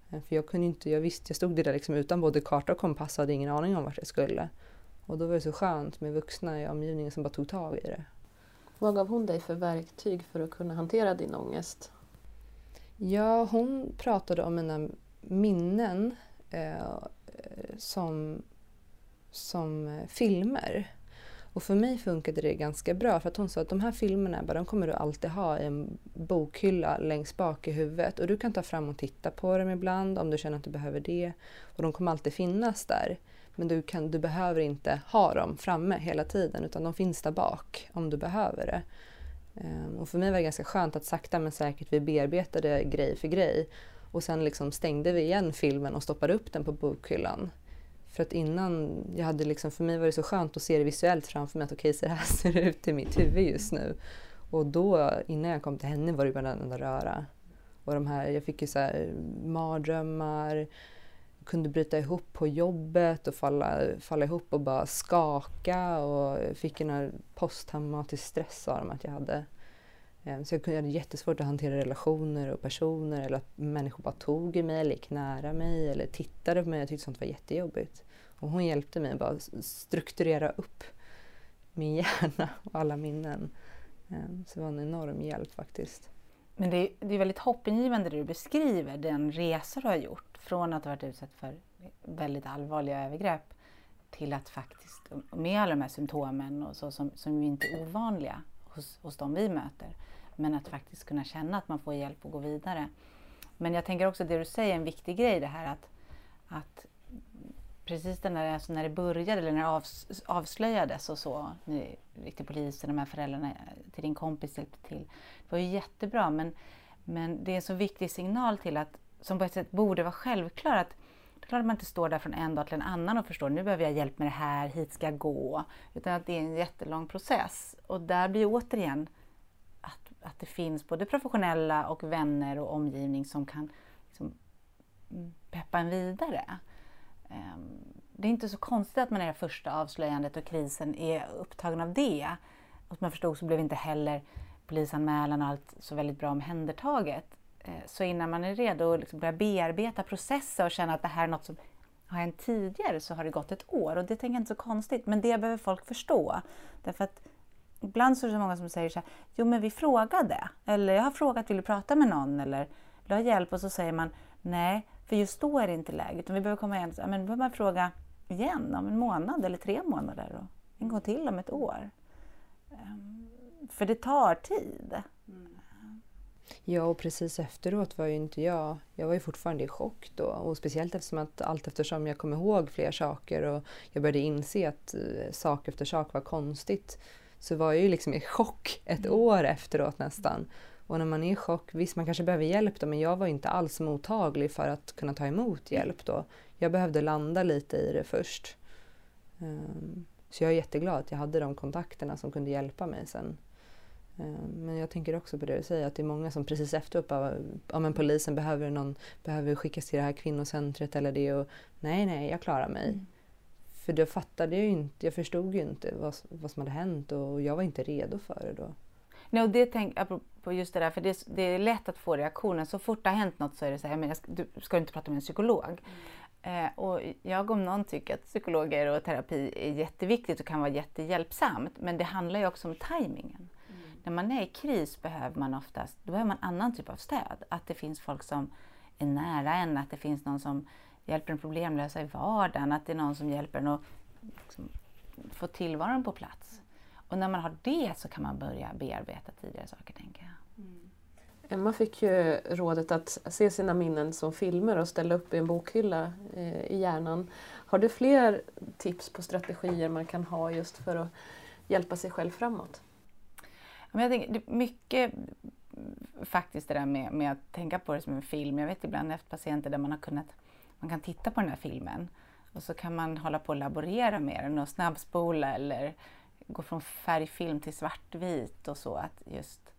Ehm, för jag kunde inte, jag visste, jag stod där liksom utan både karta och kompass och hade ingen aning om vart jag skulle. Och då var det så skönt med vuxna i omgivningen som bara tog tag i det. Vad gav hon dig för verktyg för att kunna hantera din ångest? Ja, hon pratade om mina minnen eh, Eh, som, som eh, filmer. Och för mig funkade det ganska bra för att hon sa att de här filmerna de kommer du alltid ha i en bokhylla längst bak i huvudet och du kan ta fram och titta på dem ibland om du känner att du behöver det. Och de kommer alltid finnas där. Men du, kan, du behöver inte ha dem framme hela tiden utan de finns där bak om du behöver det. Ehm, och för mig var det ganska skönt att sakta men säkert vi bearbetade grej för grej och sen liksom stängde vi igen filmen och stoppade upp den på bokhyllan. För att innan, jag hade liksom, för mig var det så skönt att se det visuellt framför mig att okej, okay, så här ser det ut i mitt huvud just nu. Och då, innan jag kom till henne var det bara en enda röra. Och de här, jag fick ju så här mardrömmar, kunde bryta ihop på jobbet och falla, falla ihop och bara skaka och fick en posttraumatisk stress av dem att jag hade. Ehm, så jag hade jättesvårt att hantera relationer och personer eller att människor bara tog i mig eller gick nära mig eller tittade på mig. Jag tyckte sånt var jättejobbigt. Och hon hjälpte mig att bara strukturera upp min hjärna och alla minnen. Ehm, så det var en enorm hjälp faktiskt. Men det är, det är väldigt hoppingivande det du beskriver, den resa du har gjort från att ha varit utsatt för väldigt allvarliga övergrepp till att faktiskt, med alla de här symptomen och så, som, som ju inte är ovanliga hos, hos de vi möter, men att faktiskt kunna känna att man får hjälp att gå vidare. Men jag tänker också det du säger, en viktig grej det här att, att precis den där, alltså när det började, eller när det avslöjades och så, ni gick till polisen, de här föräldrarna till din kompis hjälpte till. Det var ju jättebra men, men det är en så viktig signal till att, som på ett sätt borde vara självklar, att det är klart att man inte står där från en dag till en annan och förstår nu behöver jag hjälp med det här, hit ska jag gå. Utan att det är en jättelång process. Och där blir återigen att, det finns både professionella och vänner och omgivning som kan liksom, mm, peppa en vidare. Ehm, det är inte så konstigt att man i det första avslöjandet och krisen är upptagen av det. Och som jag förstod så blev inte heller polisanmälan och allt så väldigt bra omhändertaget. Ehm, så innan man är redo att liksom börja bearbeta, processa och känna att det här är något som har hänt tidigare så har det gått ett år och det tänker jag inte så konstigt. Men det behöver folk förstå. Därför att ibland så är det så många som säger så här, jo men vi frågade. Eller jag har frågat, vill du prata med någon? Eller vill du ha hjälp? Och så säger man, nej, för just då är det inte läge, utan vi behöver komma igen. Men då behöver man fråga igen om en månad eller tre månader och en gång till om ett år. Ehm, för det tar tid. Mm. Ja, och precis efteråt var ju inte jag... Jag var ju fortfarande i chock då. Och speciellt eftersom att allt eftersom jag kom ihåg fler saker och jag började inse att eh, sak efter sak var konstigt så var jag ju liksom i chock ett mm. år efteråt nästan. Och när man är i chock, visst man kanske behöver hjälp då, men jag var inte alls mottaglig för att kunna ta emot hjälp då. Jag behövde landa lite i det först. Um, så jag är jätteglad att jag hade de kontakterna som kunde hjälpa mig sen. Um, men jag tänker också på det du säger, att det är många som precis efteråt bara, ja men polisen behöver någon, behöver skickas till det här kvinnocentret eller det och nej, nej, jag klarar mig. Mm. För då fattade jag ju inte, jag förstod ju inte vad, vad som hade hänt och jag var inte redo för det då. Nej, och det tänk, apropå just det där, för det, det, är lätt att få reaktionen. Så fort det har hänt något så är det så här, men jag ska, du ska inte prata med en psykolog. Mm. Eh, och jag om någon tycker att psykologer och terapi är jätteviktigt och kan vara jättehjälpsamt. Men det handlar ju också om tajmingen. Mm. När man är i kris behöver man oftast då behöver man annan typ av stöd. Att det finns folk som är nära en, att det finns någon som hjälper en problemlösa i vardagen, att det är någon som hjälper en att liksom, få tillvaron på plats. Och när man har det så kan man börja bearbeta tidigare saker, tänker jag. Mm. Emma fick ju rådet att se sina minnen som filmer och ställa upp i en bokhylla eh, i hjärnan. Har du fler tips på strategier man kan ha just för att hjälpa sig själv framåt? jag tänker, mycket faktiskt det där med, med att tänka på det som en film. Jag vet ibland efter patienter där man har kunnat man kan titta på den här filmen och så kan man hålla på och laborera med den och snabbspola eller gå från färgfilm till svartvit och så. Att just,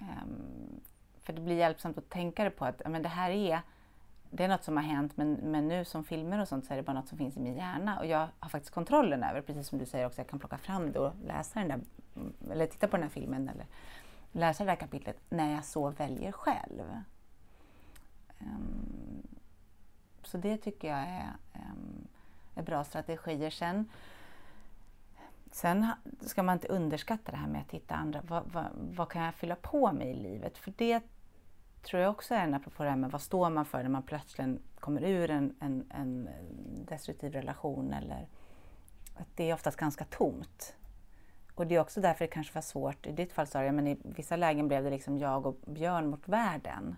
um, för det blir hjälpsamt att tänka det på att men det här är, det är något som har hänt men, men nu som filmer och sånt så är det bara något som finns i min hjärna och jag har faktiskt kontrollen över, precis som du säger också, jag kan plocka fram det och läsa den där, mm, eller titta på den här filmen eller läsa det här kapitlet när jag så väljer själv. Um, så det tycker jag är, ehm, är bra strategier. Sen, sen ska man inte underskatta det här med att hitta andra, vad, vad, vad, kan jag fylla på med i livet? För det tror jag också är en, apropå det här med vad står man för när man plötsligt kommer ur en, en, en destruktiv relation eller att det är oftast ganska tomt. Och det är också därför det kanske var svårt, i ditt fall sa jag, men i vissa lägen blev det liksom jag och Björn mot världen.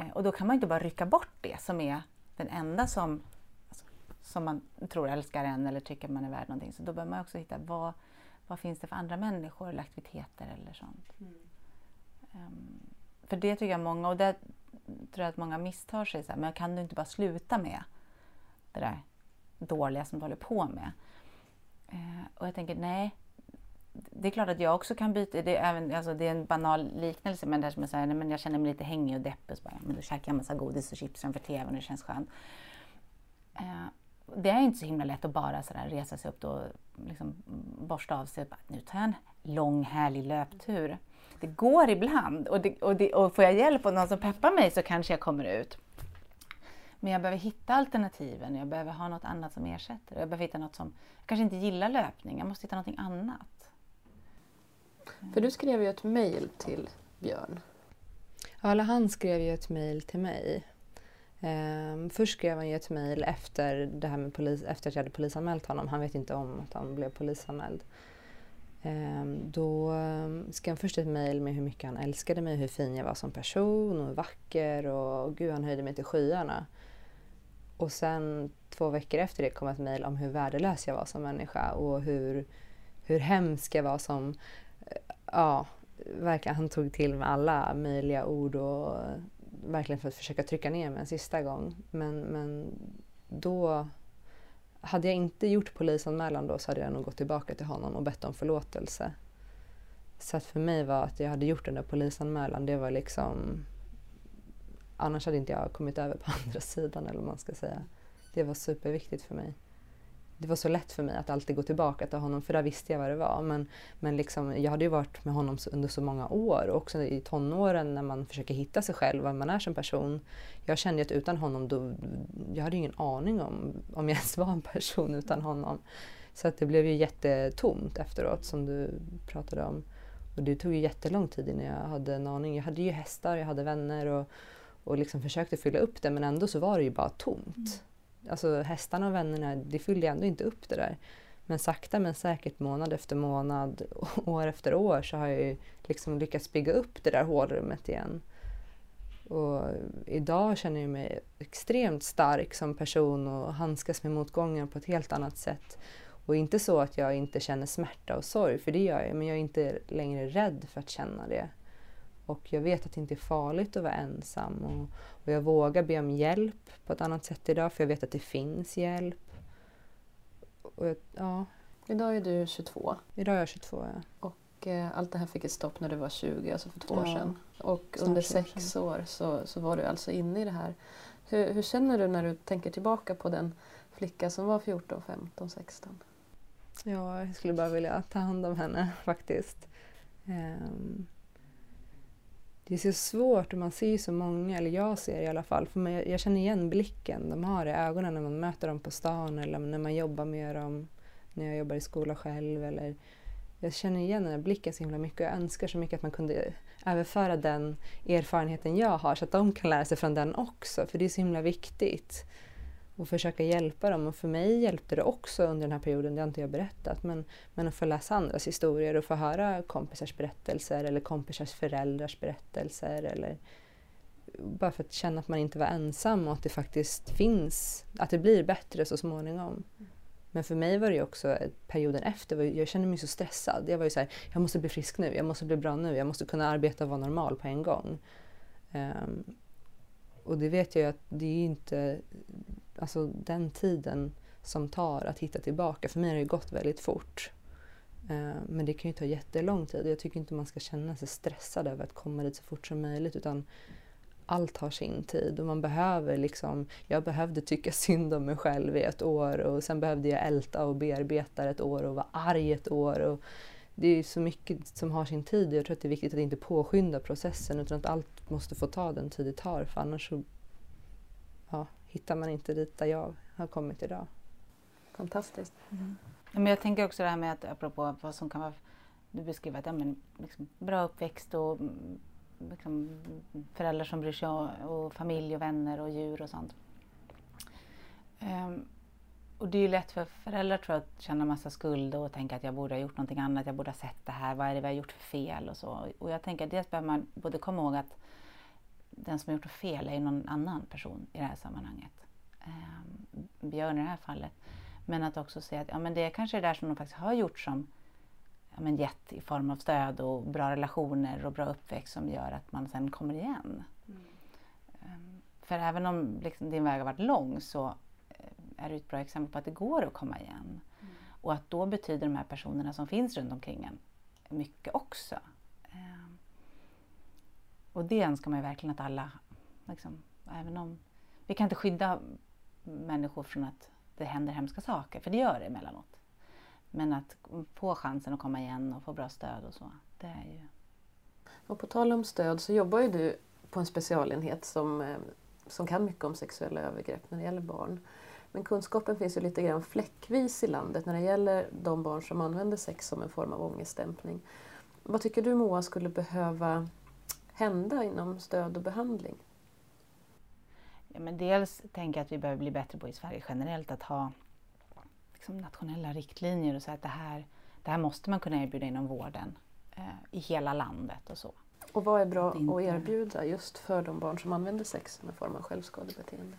Eh, och då kan man inte bara rycka bort det som är den enda som, alltså, som man tror älskar en eller tycker man är värd någonting. Så då behöver man också hitta vad, vad finns det för andra människor eller aktiviteter eller sånt. Mm. Um, för det tycker jag många, och det tror jag att många misstar sig, så här, men kan du inte bara sluta med det där dåliga som du håller på med? Uh, och jag tänker nej, det är klart att jag också kan byta, det är, även, alltså det är en banal liknelse men det är som jag säger, nej, men jag känner mig lite hängig och deppig så bara, men då käkar jag en massa godis och chips framför TVn och det känns skönt. Eh, det är inte så himla lätt att bara sådär resa sig upp och liksom borsta av sig och bara, nu tar jag en lång härlig löptur. Det går ibland och, det, och, det, och får jag hjälp av någon som peppar mig så kanske jag kommer ut. Men jag behöver hitta alternativen, jag behöver ha något annat som ersätter. Jag behöver hitta något som, jag kanske inte gillar löpning, jag måste hitta någonting annat. För du skrev ju ett mejl till Björn. Ja, eller han skrev ju ett mejl till mig. Um, först skrev han ju ett mejl efter, det här med polis, efter att jag hade polisanmält honom. Han vet inte om att han blev polisanmäld. Um, då ehm, skrev han först ett mejl med hur mycket han älskade mig, hur fin jag var som person och vacker och gud han höjde mig till skyarna. Och sen två veckor efter det kom ett mejl om hur värdelös jag var som människa och hur, hur hemsk jag var som ja, verkligen, han tog till med alla möjliga ord och verkligen för att försöka trycka ner mig en sista gång. Men, men då, hade jag inte gjort polisanmälan då så hade jag nog gått tillbaka till honom och bett om förlåtelse. Så att för mig var att jag hade gjort den där polisanmälan, det var liksom... Annars hade inte jag kommit över på andra sidan eller vad man ska säga. Det var superviktigt för mig det var så lätt för mig att alltid gå tillbaka till honom för där visste jag vad det var. Men, men liksom, jag hade ju varit med honom under så många år och också i tonåren när man försöker hitta sig själv, vad man är som person. Jag kände att utan honom, då, jag hade ingen aning om om jag ens var en person utan honom. Så att det blev ju jättetomt efteråt som du pratade om. Och det tog ju jättelång tid innan jag hade en aning. Jag hade ju hästar, jag hade vänner och, och liksom försökte fylla upp det men ändå så var det ju bara tomt. Alltså hästarna och vännerna, det fyllde ändå inte upp det där. Men sakta men säkert månad efter månad, år efter år så har jag liksom lyckats bygga upp det där hålrummet igen. Och idag känner jag mig extremt stark som person och handskas med motgångar på ett helt annat sätt. Och inte så att jag inte känner smärta och sorg, för det gör jag, men jag är inte längre rädd för att känna det. Och jag vet att det inte är farligt att vara ensam. Och, och jag vågar be om hjälp på ett annat sätt idag för jag vet att det finns hjälp. Och jag, ja. Idag är du 22. Idag är jag 22, ja. Och eh, allt det här fick ett stopp när du var 20, alltså för två ja. år sedan. Och Snart under sex år så, så var du alltså inne i det här. Hur, hur känner du när du tänker tillbaka på den flicka som var 14, 15, 16? Ja, jag skulle bara vilja ta hand om henne faktiskt. Um, det är så svårt och man ser ju så många, eller jag ser i alla fall, för man, jag känner igen blicken de har i ögonen när man möter dem på stan eller när man jobbar med dem när jag jobbar i skola själv. Eller, jag känner igen den här blicken så himla mycket och jag önskar så mycket att man kunde överföra den erfarenheten jag har så att de kan lära sig från den också, för det är så himla viktigt och försöka hjälpa dem. Och för mig hjälpte det också under den här perioden, det har inte jag berättat, men, men att få läsa andras historier och få höra kompisars berättelser eller kompisars föräldrars berättelser. Eller bara för att känna att man inte var ensam och att det faktiskt finns, att det blir bättre så småningom. Men för mig var det också eh, perioden efter, jag kände mig så stressad. Jag var ju så här, jag måste bli frisk nu, jag måste bli bra nu, jag måste kunna arbeta och vara normal på en gång. Um, och det vet jag ju att det är inte alltså den tiden som tar att hitta tillbaka. För mig har det gått väldigt fort. Eh, men det kan ju ta jättelång tid. Jag tycker inte man ska känna sig stressad över att komma dit så fort som möjligt utan allt har sin tid och man behöver liksom, jag behövde tycka synd om mig själv i ett år och sen behövde jag älta och bearbeta ett år och vara arg ett år. Och det är så mycket som har sin tid och jag tror att det är viktigt att inte påskynda processen utan att allt måste få ta den tid det tar för annars så hittar man inte dit där jag har kommit idag. Fantastiskt. Mm. Men jag tänker också det här med att apropå vad som kan vara du beskriver att ja, men, liksom, bra uppväxt och mm, liksom, föräldrar som bryr sig om, och familj och vänner och djur och sånt. Um, och det är ju lätt för föräldrar tror jag, att känna massa skuld och tänka att jag borde ha gjort någonting annat, jag borde ha sett det här, vad är det vi har gjort för fel och så. Och jag tänker att dels behöver man både komma ihåg att den som har gjort fel är ju någon annan person i det här sammanhanget. Eh, Björn i det här fallet. Men att också se att ja, men det är kanske det där som de faktiskt har gjort som ja, men gett i form av stöd och bra relationer och bra uppväxt som gör att man sen kommer igen. Mm. Um, för även om liksom, din väg har varit lång så eh, är det ett bra exempel på att det går att komma igen. Mm. Och att då betyder de här personerna som finns runt omkring en mycket också. Och det önskar man ju verkligen att alla, liksom, även om vi kan inte skydda människor från att det händer hemska saker, för det gör det emellanåt. Men att få chansen att komma igen och få bra stöd och så, det är ju... Och på tal om stöd så jobbar ju du på en specialenhet som, eh, som kan mycket om sexuella övergrepp när det gäller barn. Men kunskapen finns ju lite grann fläckvis i landet när det gäller de barn som använder sex som en form av ångestdämpning. Vad tycker du Moa skulle behöva hända inom stöd och behandling? Ja, men dels tänker jag att vi behöver bli bättre på i Sverige generellt att ha liksom, nationella riktlinjer och säga att det här, det här måste man kunna erbjuda inom vården eh, i hela landet och så. Och vad är bra att, att erbjuda just för de barn som använder sex som en form av självskadebeteende?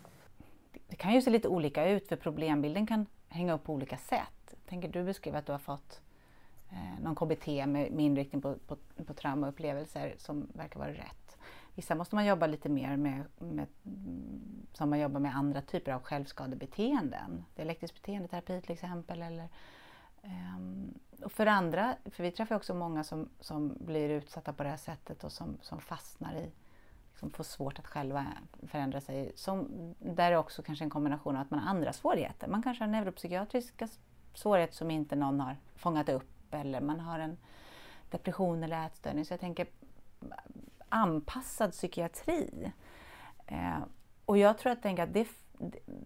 Det kan ju se lite olika ut för problembilden kan hänga upp på olika sätt. tänker du beskriva att du har fått eh, någon KBT med, med inriktning på, på, på traumaupplevelser som verkar vara rätt. Vissa måste man jobba lite mer med, med som man jobbar med andra typer av självskadebeteenden. Dialektisk beteendeterapi till exempel. Eller, um, och för andra, för vi träffar också många som, som blir utsatta på det här sättet och som, som fastnar i, liksom får svårt att själva förändra sig. Som, där är också kanske en kombination av att man har andra svårigheter. Man kanske har neuropsykiatriska svårigheter som inte någon har fångat upp eller man har en depression eller ätstörning. Så jag tänker anpassad psykiatri. Eh, och jag tror att, tänka att det,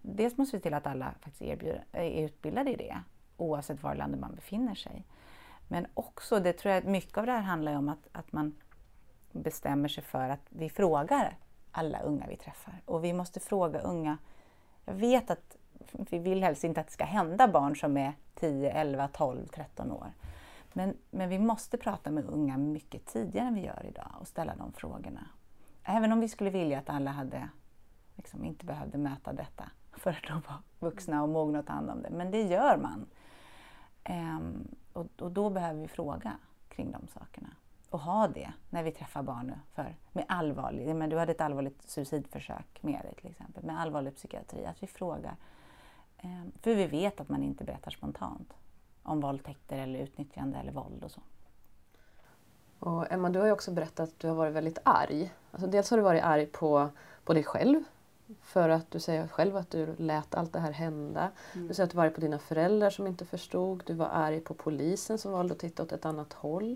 dels måste vi se till att alla faktiskt erbjuder, eh, är utbildade i det oavsett var i landet man befinner sig. Men också, det tror jag mycket av det här handlar om att, att man bestämmer sig för att vi frågar alla unga vi träffar. Och vi måste fråga unga. Jag vet att vi vill helst inte att det ska hända barn som är 10, 11, 12, 13 år. Men, men vi måste prata med unga mycket tidigare än vi gör idag och ställa de frågorna. Även om vi skulle vilja att alla hade, liksom, inte behövde möta detta för att de var vuxna och mogna att ta hand om det. Men det gör man. Ehm, och, och, då behöver vi fråga kring de sakerna. Och ha det när vi träffar barn nu. För med allvarlig, men du hade ett allvarligt suicidförsök med dig till exempel, med allvarlig psykiatri. Att vi frågar. Ehm, för vi vet att man inte berättar spontant om våldtäkter eller utnyttjande eller våld och så. Och Emma, du har ju också berättat att du har varit väldigt arg. Alltså dels har du varit arg på, på dig själv för att du säger själv att du lät allt det här hända. Mm. Du säger att du var arg på dina föräldrar som inte förstod. Du var arg på polisen som valde att titta åt ett annat håll.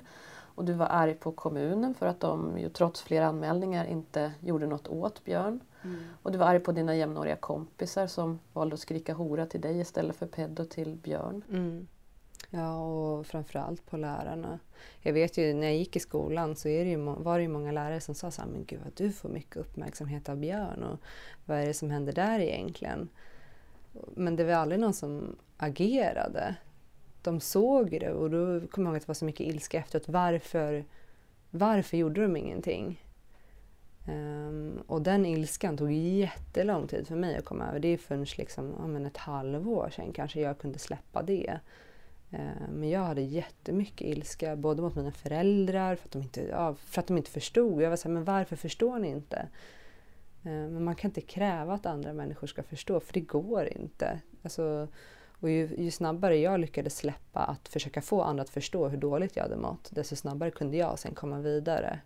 Och du var arg på kommunen för att de ju trots flera anmälningar inte gjorde något åt Björn. Mm. Och du var arg på dina jämnåriga kompisar som valde att skrika hora till dig istället för peddo till Björn. Mm. Ja, och framförallt på lärarna. Jag vet ju när jag gick i skolan så är det ju, var det ju många lärare som sa så här, men gud vad du får mycket uppmärksamhet av Björn och vad är det som händer där egentligen? Men det var aldrig någon som agerade. De såg det och då kom jag ihåg att det var så mycket ilska efteråt. Varför, varför gjorde de ingenting? Um, och den ilskan tog jättelång tid för mig att komma över. Det är förrän liksom, ja, ett halvår sedan kanske jag kunde släppa det. Eh, men jag hade jättemycket ilska både mot mina föräldrar för att de inte, ja, för att de inte förstod. Jag var såhär, men varför förstår ni inte? Eh, men man kan inte kräva att andra människor ska förstå för det går inte. Alltså, och ju, ju, snabbare jag lyckades släppa att försöka få andra att förstå hur dåligt jag hade mått, desto snabbare kunde jag sen komma vidare.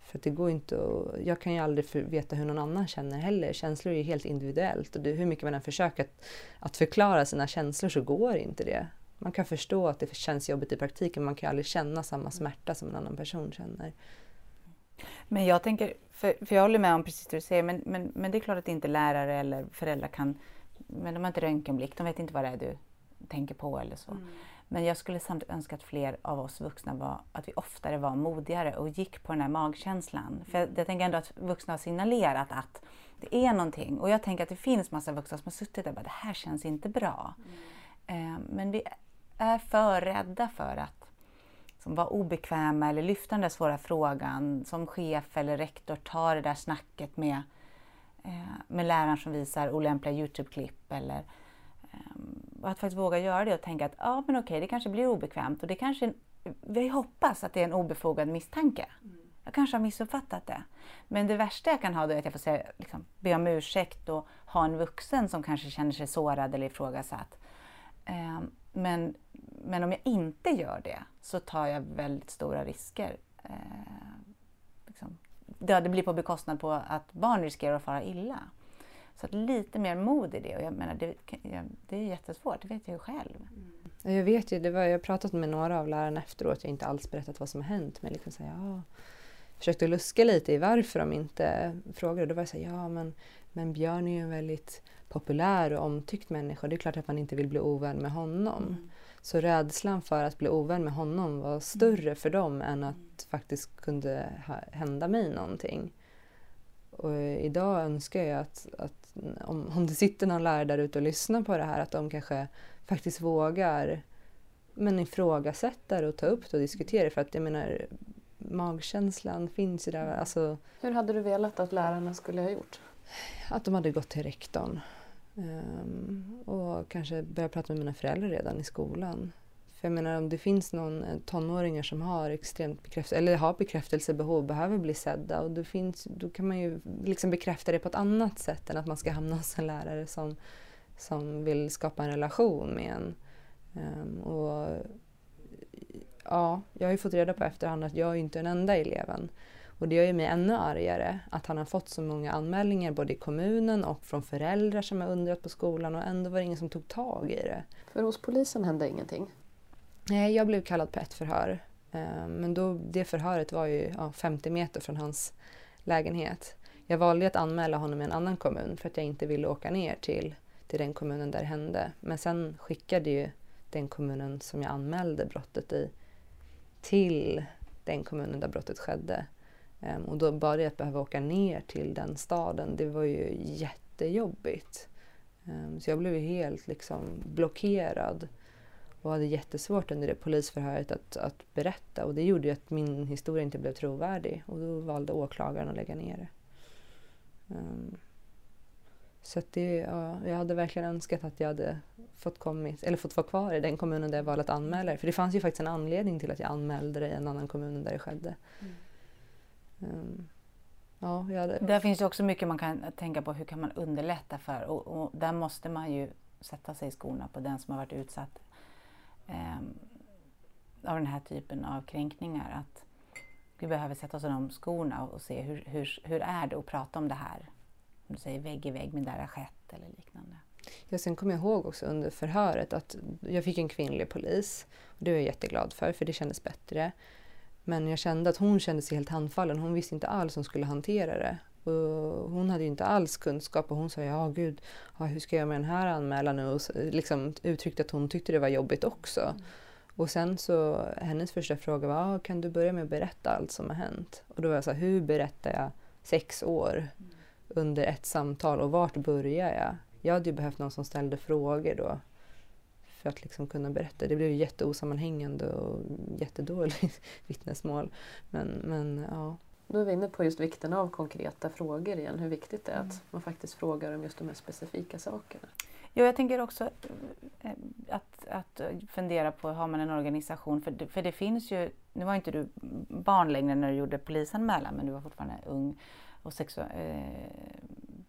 För det går inte att, jag kan ju aldrig veta hur någon annan känner heller. Känslor är ju helt individuellt och det, hur mycket man än försöker att, att förklara sina känslor så går inte det. Man kan förstå att det känns jobbigt i praktiken man kan aldrig känna samma smärta som en annan person känner. Men jag tänker, för, för jag håller med om precis det du säger, men, men, men det är klart att inte lärare eller föräldrar kan, men de har inte röntgenblick, de vet inte vad det är du tänker på eller så. Mm. Men jag skulle samtidigt önska att fler av oss vuxna var, att vi oftare var modigare och gick på den här magkänslan. För jag, jag tänker ändå att vuxna har signalerat att det är någonting. Och jag tänker att det finns massa vuxna som har suttit där och bara, det här känns inte bra. Mm. Eh, men vi är för rädda för att som vara obekväma eller lyfta den där svåra frågan. Som chef eller rektor, ta det där snacket med, eh, med läraren som visar olämpliga Youtube-klipp eller Ehm, att faktiskt våga göra det och tänka att ja, men okej, det kanske blir obekvämt och det kanske, vi hoppas att det är en obefogad misstanke. Mm. Jag kanske har missuppfattat det. Men det värsta jag kan ha då är att jag får säga, liksom, be om ursäkt och ha en vuxen som kanske känner sig sårad eller ifrågasatt. Um, men, men om jag inte gör det så tar jag väldigt stora risker. Eh, liksom. det, det blir på bekostnad på att barn riskerar att fara illa. Så att lite mer mod i det. Och jag menar, det, det är jättesvårt, det vet jag ju själv. Mm. Jag vet ju, det var, jag har pratat med några av lärarna efteråt, jag har inte alls berättat vad som har hänt. Men liksom så här, ja, försökte luska lite i varför de inte frågade. Då var jag så här, ja men, men Björn är ju en väldigt populär och omtyckt människa. Det är klart att man inte vill bli ovän med honom. Mm. Så rädslan för att bli ovän med honom var större för dem än att faktiskt kunde hända mig någonting. Och idag önskar jag att, att om, om det sitter någon lärare där ute och lyssnar på det här, att de kanske faktiskt vågar men ifrågasätta och ta upp det och diskutera det. För att jag menar, magkänslan finns ju där. Alltså, Hur hade du velat att lärarna skulle ha gjort? Att de hade gått till rektorn. Um, och kanske börjat prata med mina föräldrar redan i skolan. För jag menar om det finns någon eh, tonåringar som har extremt bekräftelse, eller har bekräftelsebehov, behöver bli sedda och det finns, då kan man ju liksom bekräfta det på ett annat sätt än att man ska hamna hos en lärare som, som vill skapa en relation med en. Um, och, ja, jag har ju fått reda på efterhand att jag är inte den enda eleven. Och det gör ju mig ännu argare att han har fått så många anmälningar både i kommunen och från föräldrar som har undrat på skolan och ändå var det ingen som tog tag i det. För hos polisen hände ingenting? Nej, jag blev kallad på ett förhör. Eh, men då, det förhöret var ju ja, 50 meter från hans lägenhet. Jag valde att anmäla honom i en annan kommun för att jag inte ville åka ner till, till den kommunen där det hände. Men sen skickade ju den kommunen som jag anmälde brottet i till den kommunen där brottet skedde. Um, och då bara det att behöva åka ner till den staden, det var ju jättejobbigt. Um, så jag blev ju helt liksom blockerad och hade jättesvårt under det polisförhöret att, att berätta och det gjorde ju att min historia inte blev trovärdig och då valde åklagaren att lägga ner det. Um, så det, ja, jag hade verkligen önskat att jag hade fått, kommit, eller fått vara kvar i den kommunen där jag valde att anmäla det. För det fanns ju faktiskt en anledning till att jag anmälde det i en annan kommun där det skedde. Mm. Um, ja, hade... Där finns det också mycket man kan tänka på, hur kan man underlätta för? Och, och där måste man ju sätta sig i skorna på den som har varit utsatt eh, av den här typen av kränkningar. Att vi behöver sätta oss i de skorna och se hur, hur, hur är det att prata om det här. Om du säger vägg i vägg med där det har skett eller liknande. Ja, sen kommer jag ihåg också under förhöret att jag fick en kvinnlig polis. Och det var jag jätteglad för, för det kändes bättre. Men jag kände att hon kände sig helt handfallen. Hon visste inte alls hur hon skulle hantera det. Och hon hade inte alls kunskap och hon sa ja gud, ja, hur ska jag göra med den här anmälan nu? Och liksom uttryckte att hon tyckte det var jobbigt också. Mm. Och sen så, hennes första fråga var, ah, kan du börja med att berätta allt som har hänt? Och då var jag så här, hur berättar jag sex år mm. under ett samtal och vart börjar jag? Jag hade ju behövt någon som ställde frågor då för att liksom kunna berätta. Det blev jätteosammanhängande och jättedåligt vittnesmål. Men, men ja. Nu är vi inne på just vikten av konkreta frågor igen, hur viktigt det är mm. att man faktiskt frågar om just de här specifika sakerna. Jo, jag tänker också eh, att, att fundera på, har man en organisation? För det, för det finns ju, nu var inte du barn längre när du gjorde polisanmälan, men du var fortfarande ung och sexu eh,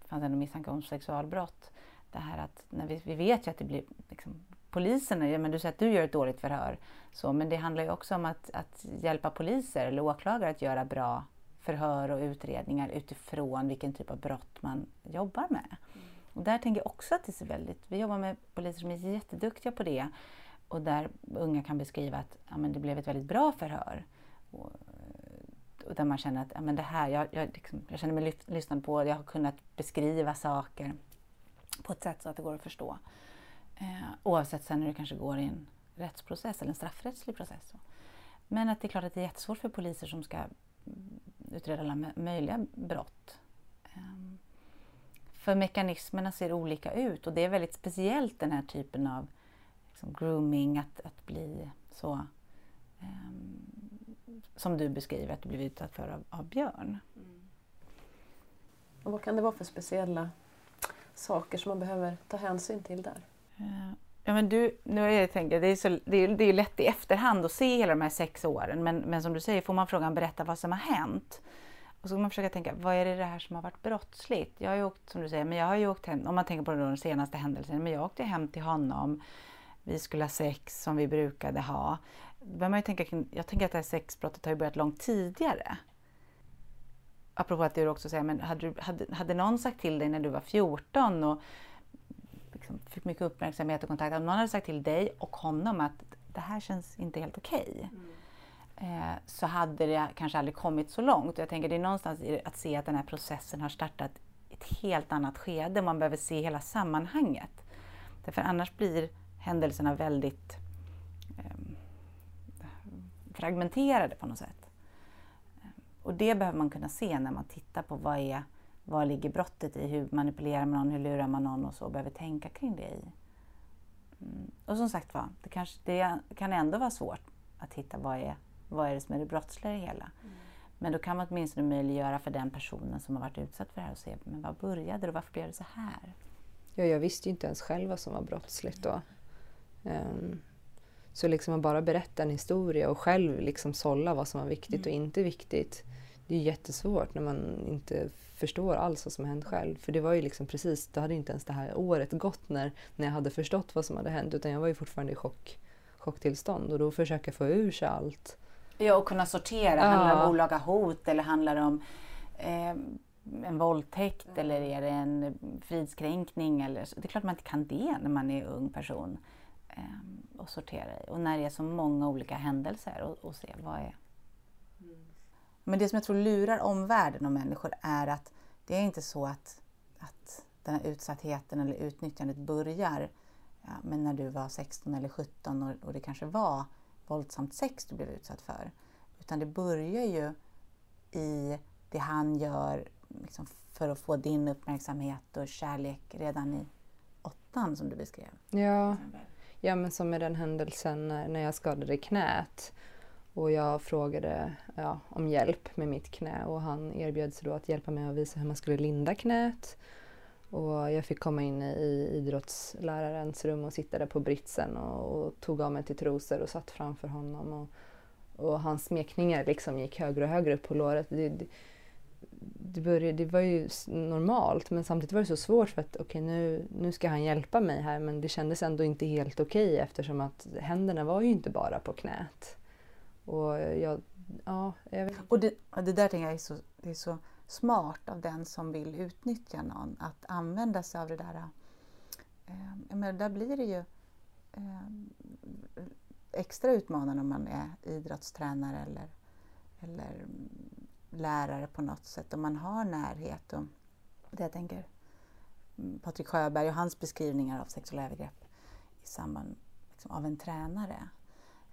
fanns ändå misstanke om sexualbrott. Det här att, när vi, vi vet ju att det blir liksom, polisen, ja, men du säger att du gör ett dåligt förhör, så, men det handlar ju också om att, att hjälpa poliser eller åklagare att göra bra förhör och utredningar utifrån vilken typ av brott man jobbar med. Mm. Och där tänker jag också att det är väldigt, vi jobbar med poliser som är jätteduktiga på det och där unga kan beskriva att ja, men det blev ett väldigt bra förhör. Och, och där man känner att ja, men det här, jag, jag, liksom, jag känner mig lyssnad på, jag har kunnat beskriva saker på ett sätt så att det går att förstå. Eh, oavsett sen hur det kanske går i en rättsprocess eller en straffrättslig process. Men att det är klart att det är jättesvårt för poliser som ska utreda alla möjliga brott. Ehm, för mekanismerna ser olika ut och det är väldigt speciellt den här typen av liksom, grooming, att, att bli så um, som du beskriver att du blivit utsatt för av, av Björn. Mm. Och vad kan det vara för speciella saker som man behöver ta hänsyn till där? Eh, ja, men du, nu är jag tänker, det, är så, det, är, det är lätt i efterhand att se hela de här sex åren men, men som du säger, får man frågan berätta vad som har hänt och så kan man försöka tänka, vad är det, det här som har varit brottsligt? Jag har ju åkt, som du säger, men jag har ju åkt hem, om man tänker på den senaste händelsen, men jag åkte hem till honom, vi skulle ha sex som vi brukade ha. man ju tänka, jag tänker att det här sexbrottet har ju börjat långt tidigare. Apropå att du också säger, men hade, du, hade, hade någon sagt till dig när du var 14 och liksom fick mycket uppmärksamhet och kontakt, om någon hade sagt till dig och honom att det här känns inte helt okej. Okay. Mm eh, så hade det kanske aldrig kommit så långt. Jag tänker det är någonstans att se att den här processen har startat ett helt annat skede. Man behöver se hela sammanhanget. Därför annars blir händelserna väldigt eh, fragmenterade på något sätt. Och det behöver man kunna se när man tittar på vad är vad ligger brottet i? Hur manipulerar man någon? Hur lurar man någon? Och så behöver tänka kring det i. Mm. Och som sagt var, det, kanske, det kan ändå vara svårt att hitta vad är vad är det som är det brottsliga i det hela? Mm. Men då kan man åtminstone möjliggöra för den personen som har varit utsatt för det här att se, men vad började det och varför blev det så här? Ja, jag visste ju inte ens själv vad som var brottsligt då. Um, så liksom att bara berätta en historia och själv liksom sålla vad som var viktigt mm. och inte viktigt. Det är jättesvårt när man inte förstår alls vad som har hänt själv. För det var ju liksom precis, då hade inte ens det här året gått när, när jag hade förstått vad som hade hänt utan jag var ju fortfarande i chock, chocktillstånd och då försöka få ur sig allt Ja, och kunna sortera. Ja. Handlar det om olaga hot eller handlar det om eh, en våldtäkt mm. eller är det en fridskränkning? Eller, det är klart man inte kan det när man är ung person eh, och sortera i. Och när det är så många olika händelser och, och se vad är... Men det som jag tror lurar omvärlden och människor är att det är inte så att, att den här utsattheten eller utnyttjandet börjar ja, men när du var 16 eller 17 och, och det kanske var våldsamt sex du blev utsatt för. Utan det börjar ju i det han gör liksom, för att få din uppmärksamhet och kärlek redan i åttan som du beskrev. Ja, ja men som med den händelsen när jag skadade knät och jag frågade ja, om hjälp med mitt knä och han erbjöd sig då att hjälpa mig att visa hur man skulle linda knät. Och jag fick komma in i idrottslärarens rum och sitta där på britsen och, och tog av mig till trosor och satt framför honom. Och, och hans smekningar liksom gick högre och högre upp på låret. Det, det, det, började, det var ju normalt men samtidigt var det så svårt för att okej okay, nu, nu ska han hjälpa mig här men det kändes ändå inte helt okej okay, eftersom att händerna var ju inte bara på knät. Och jag, ja, jag vet. Och det, det där tänker jag är så, det är så smart av den som vill utnyttja någon att använda sig av det där. Eh, men där blir det ju eh, extra utmanande om man är idrottstränare eller eller lärare på något sätt Om man har närhet. Och det jag tänker Patrik Sjöberg och hans beskrivningar av sexuella övergrepp i samband liksom, av en tränare.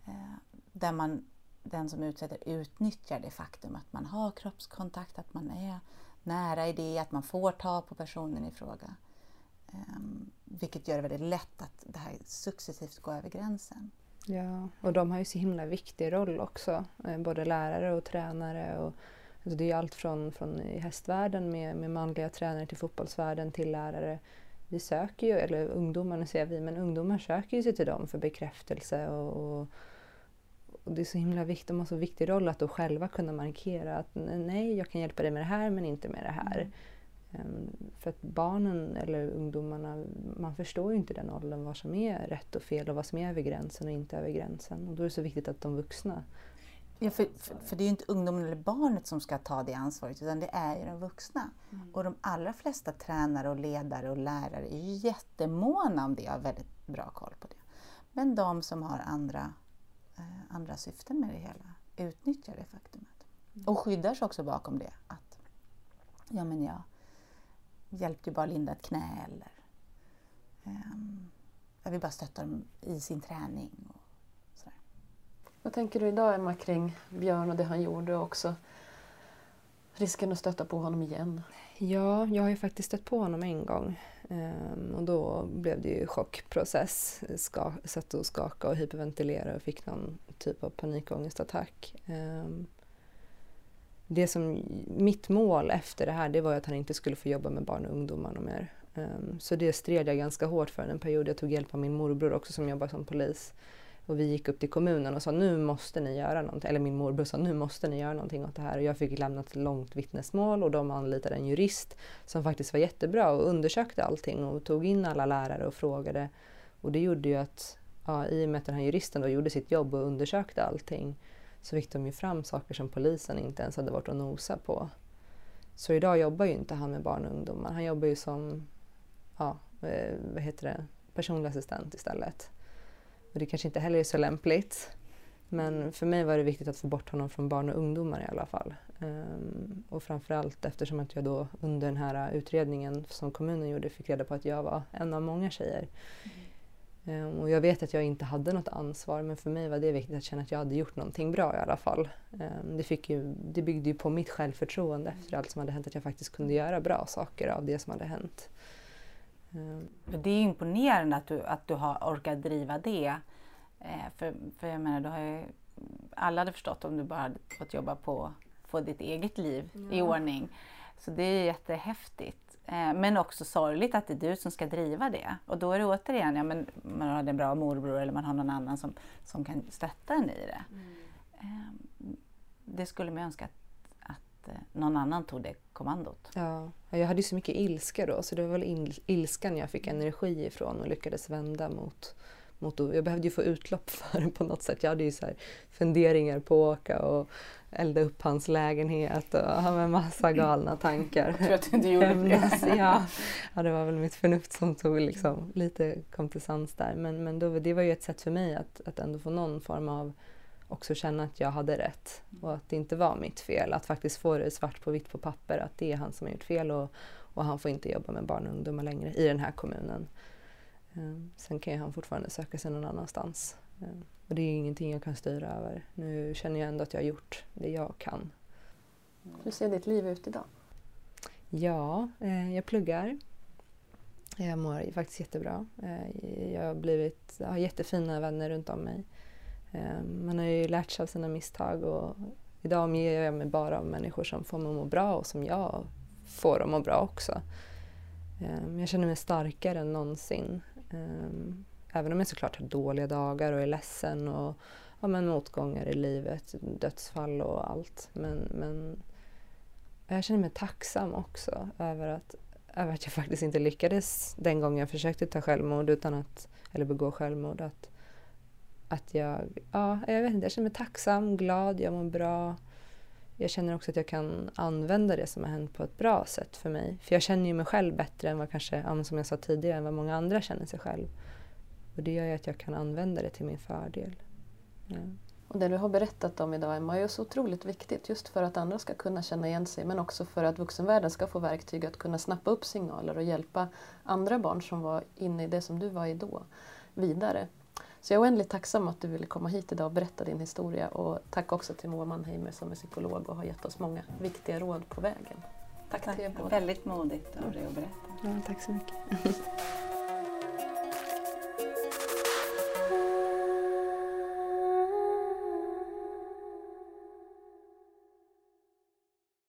Eh, där man, den som utsätter utnyttjar det faktum att man har kroppskontakt, att man är nära i det, att man får ta på personen i fråga. Um, vilket gör det väldigt lätt att det här successivt går över gränsen. Ja, och de har ju så himla viktig roll också, eh, både lärare och tränare. Och, alltså det är allt från, från i hästvärlden med, med manliga tränare till fotbollsvärlden till lärare. Vi söker ju, eller ungdomarna säger vi, men ungdomar söker ju sig till dem för bekräftelse och, och, och det är så himla viktigt, de har så viktig roll att då själva kunna markera att nej, jag kan hjälpa dig med det här men inte med det här. Mm. Ehm, för att barnen eller ungdomarna, man förstår ju inte den åldern vad som är rätt och fel och vad som är över gränsen och inte över gränsen. Och då är det så viktigt att de vuxna Ja, för, för, för, det är ju inte ungdomen eller barnet som ska ta det ansvaret utan det är ju de vuxna. Mm. Och de allra flesta tränare och ledare och lärare är ju jättemåna om det och har väldigt bra koll på det. Men de som har andra, Eh, andra syften med det hela utnyttjar det faktumet. Mm. Och skyddar sig också bakom det. Att ja, men jag hjälpte ju bara Linda ett knä eller um, jag vill bara stötta dem i sin träning. Och sådär. Vad tänker du idag Emma kring Björn och det han gjorde och också risken att stöta på honom igen? Ja, jag har ju faktiskt stött på honom en gång um, och då blev det ju chockprocess. Ska, satt och skakade och hyperventilerade och fick någon typ av panikångestattack. Um, det som, mitt mål efter det här det var att han inte skulle få jobba med barn och ungdomar mer. Um, så det stred jag ganska hårt för en period. Jag tog hjälp av min morbror också som jobbar som polis. Och vi gick upp till kommunen och sa nu måste ni göra någonting. Eller min morbror sa nu måste ni göra någonting åt det här. Och jag fick lämna ett långt vittnesmål och de anlitade en jurist som faktiskt var jättebra och undersökte allting och tog in alla lärare och frågade. Och det gjorde ju att ja, i och med att den här juristen då gjorde sitt jobb och undersökte allting så fick de ju fram saker som polisen inte ens hade varit och nosa på. Så idag jobbar ju inte han med barn och ungdomar. Han jobbar ju som ja, eh, vad heter det? personlig assistent istället. Och det kanske inte heller är så lämpligt. Men för mig var det viktigt att få bort honom från barn och ungdomar i alla fall. Um, och framförallt eftersom att jag då under den här utredningen som kommunen gjorde fick reda på att jag var en av många tjejer. Mm. Um, och jag vet att jag inte hade något ansvar men för mig var det viktigt att känna att jag hade gjort någonting bra i alla fall. Um, det, fick ju, det byggde ju på mitt självförtroende efter allt som hade hänt att jag faktiskt kunde göra bra saker av det som hade hänt. Ehm. Det är imponerande att du, att du har orkat driva det. För, för jag menar, du har ju, alla hade förstått om du bara hade fått jobba på få ditt eget liv ja. i ordning. Så det är jättehäftigt. Eh, men också sorgligt att det är du som ska driva det. Och då är det återigen, ja, men man har en bra morbror eller man har någon annan som, som kan stötta en i det. Mm. Det skulle man önska att, att, eh, någon annan tog det kommandot. Ja, jag hade ju så mycket ilska då så det var väl il ilskan jag fick energi ifrån och lyckades vända mot mot, jag behövde ju få utlopp för det på något sätt. Jag hade ju så funderingar på att åka och elda upp hans lägenhet och ha med massa galna tankar. Jag tror att du inte gjorde det. ja. ja, det var väl mitt förnuft som tog liksom, lite kom till sans där. Men, men då, det var ju ett sätt för mig att, att ändå få någon form av också känna att jag hade rätt och att det inte var mitt fel. Att faktiskt få det svart på vitt på papper att det är han som har gjort fel och, och han får inte jobba med barn och ungdomar längre i den här kommunen. Um, sen kan ju han fortfarande söka sig någon annanstans. Um, och det är ingenting jag kan styra över. Nu känner jag ändå att jag har gjort det jag kan. Hur ser ditt liv ut idag? Ja, eh, jag pluggar. Jag mår faktiskt jättebra. Eh, jag har, blivit, jag har jättefina vänner runt om mig. Eh, man har ju lärt sig av sina misstag och idag omger jag mig bara av människor som får mig att må bra och som jag får att må bra också. Eh, jag känner mig starkare än någonsin. Eh, även om jag såklart har dåliga dagar och är ledsen och ja, men motgångar i livet, dödsfall och allt. Men, men jag känner mig tacksam också över att, över att jag faktiskt inte lyckades den gången jag försökte ta självmord utan att, eller begå självmord. Att, att jag, ja, jag vet inte, jag känner mig tacksam, glad, jag mår bra. Jag känner också att jag kan använda det som har hänt på ett bra sätt för mig. För jag känner ju mig själv bättre än vad kanske, som jag sa tidigare, än vad många andra känner sig själv. Och det gör ju att jag kan använda det till min fördel. Ja. Och det du har berättat om idag Emma är så otroligt viktigt just för att andra ska kunna känna igen sig men också för att vuxenvärlden ska få verktyg att kunna snappa upp signaler och hjälpa andra barn som var inne i det som du var i då vidare. Så jag är oändligt tacksam att du ville komma hit idag och berätta din historia och tack också till Moa Mannheimer som är psykolog och har gett oss många viktiga råd på vägen. Tack, tack. till er båda. Väldigt modigt av dig att berätta. Ja, tack så mycket.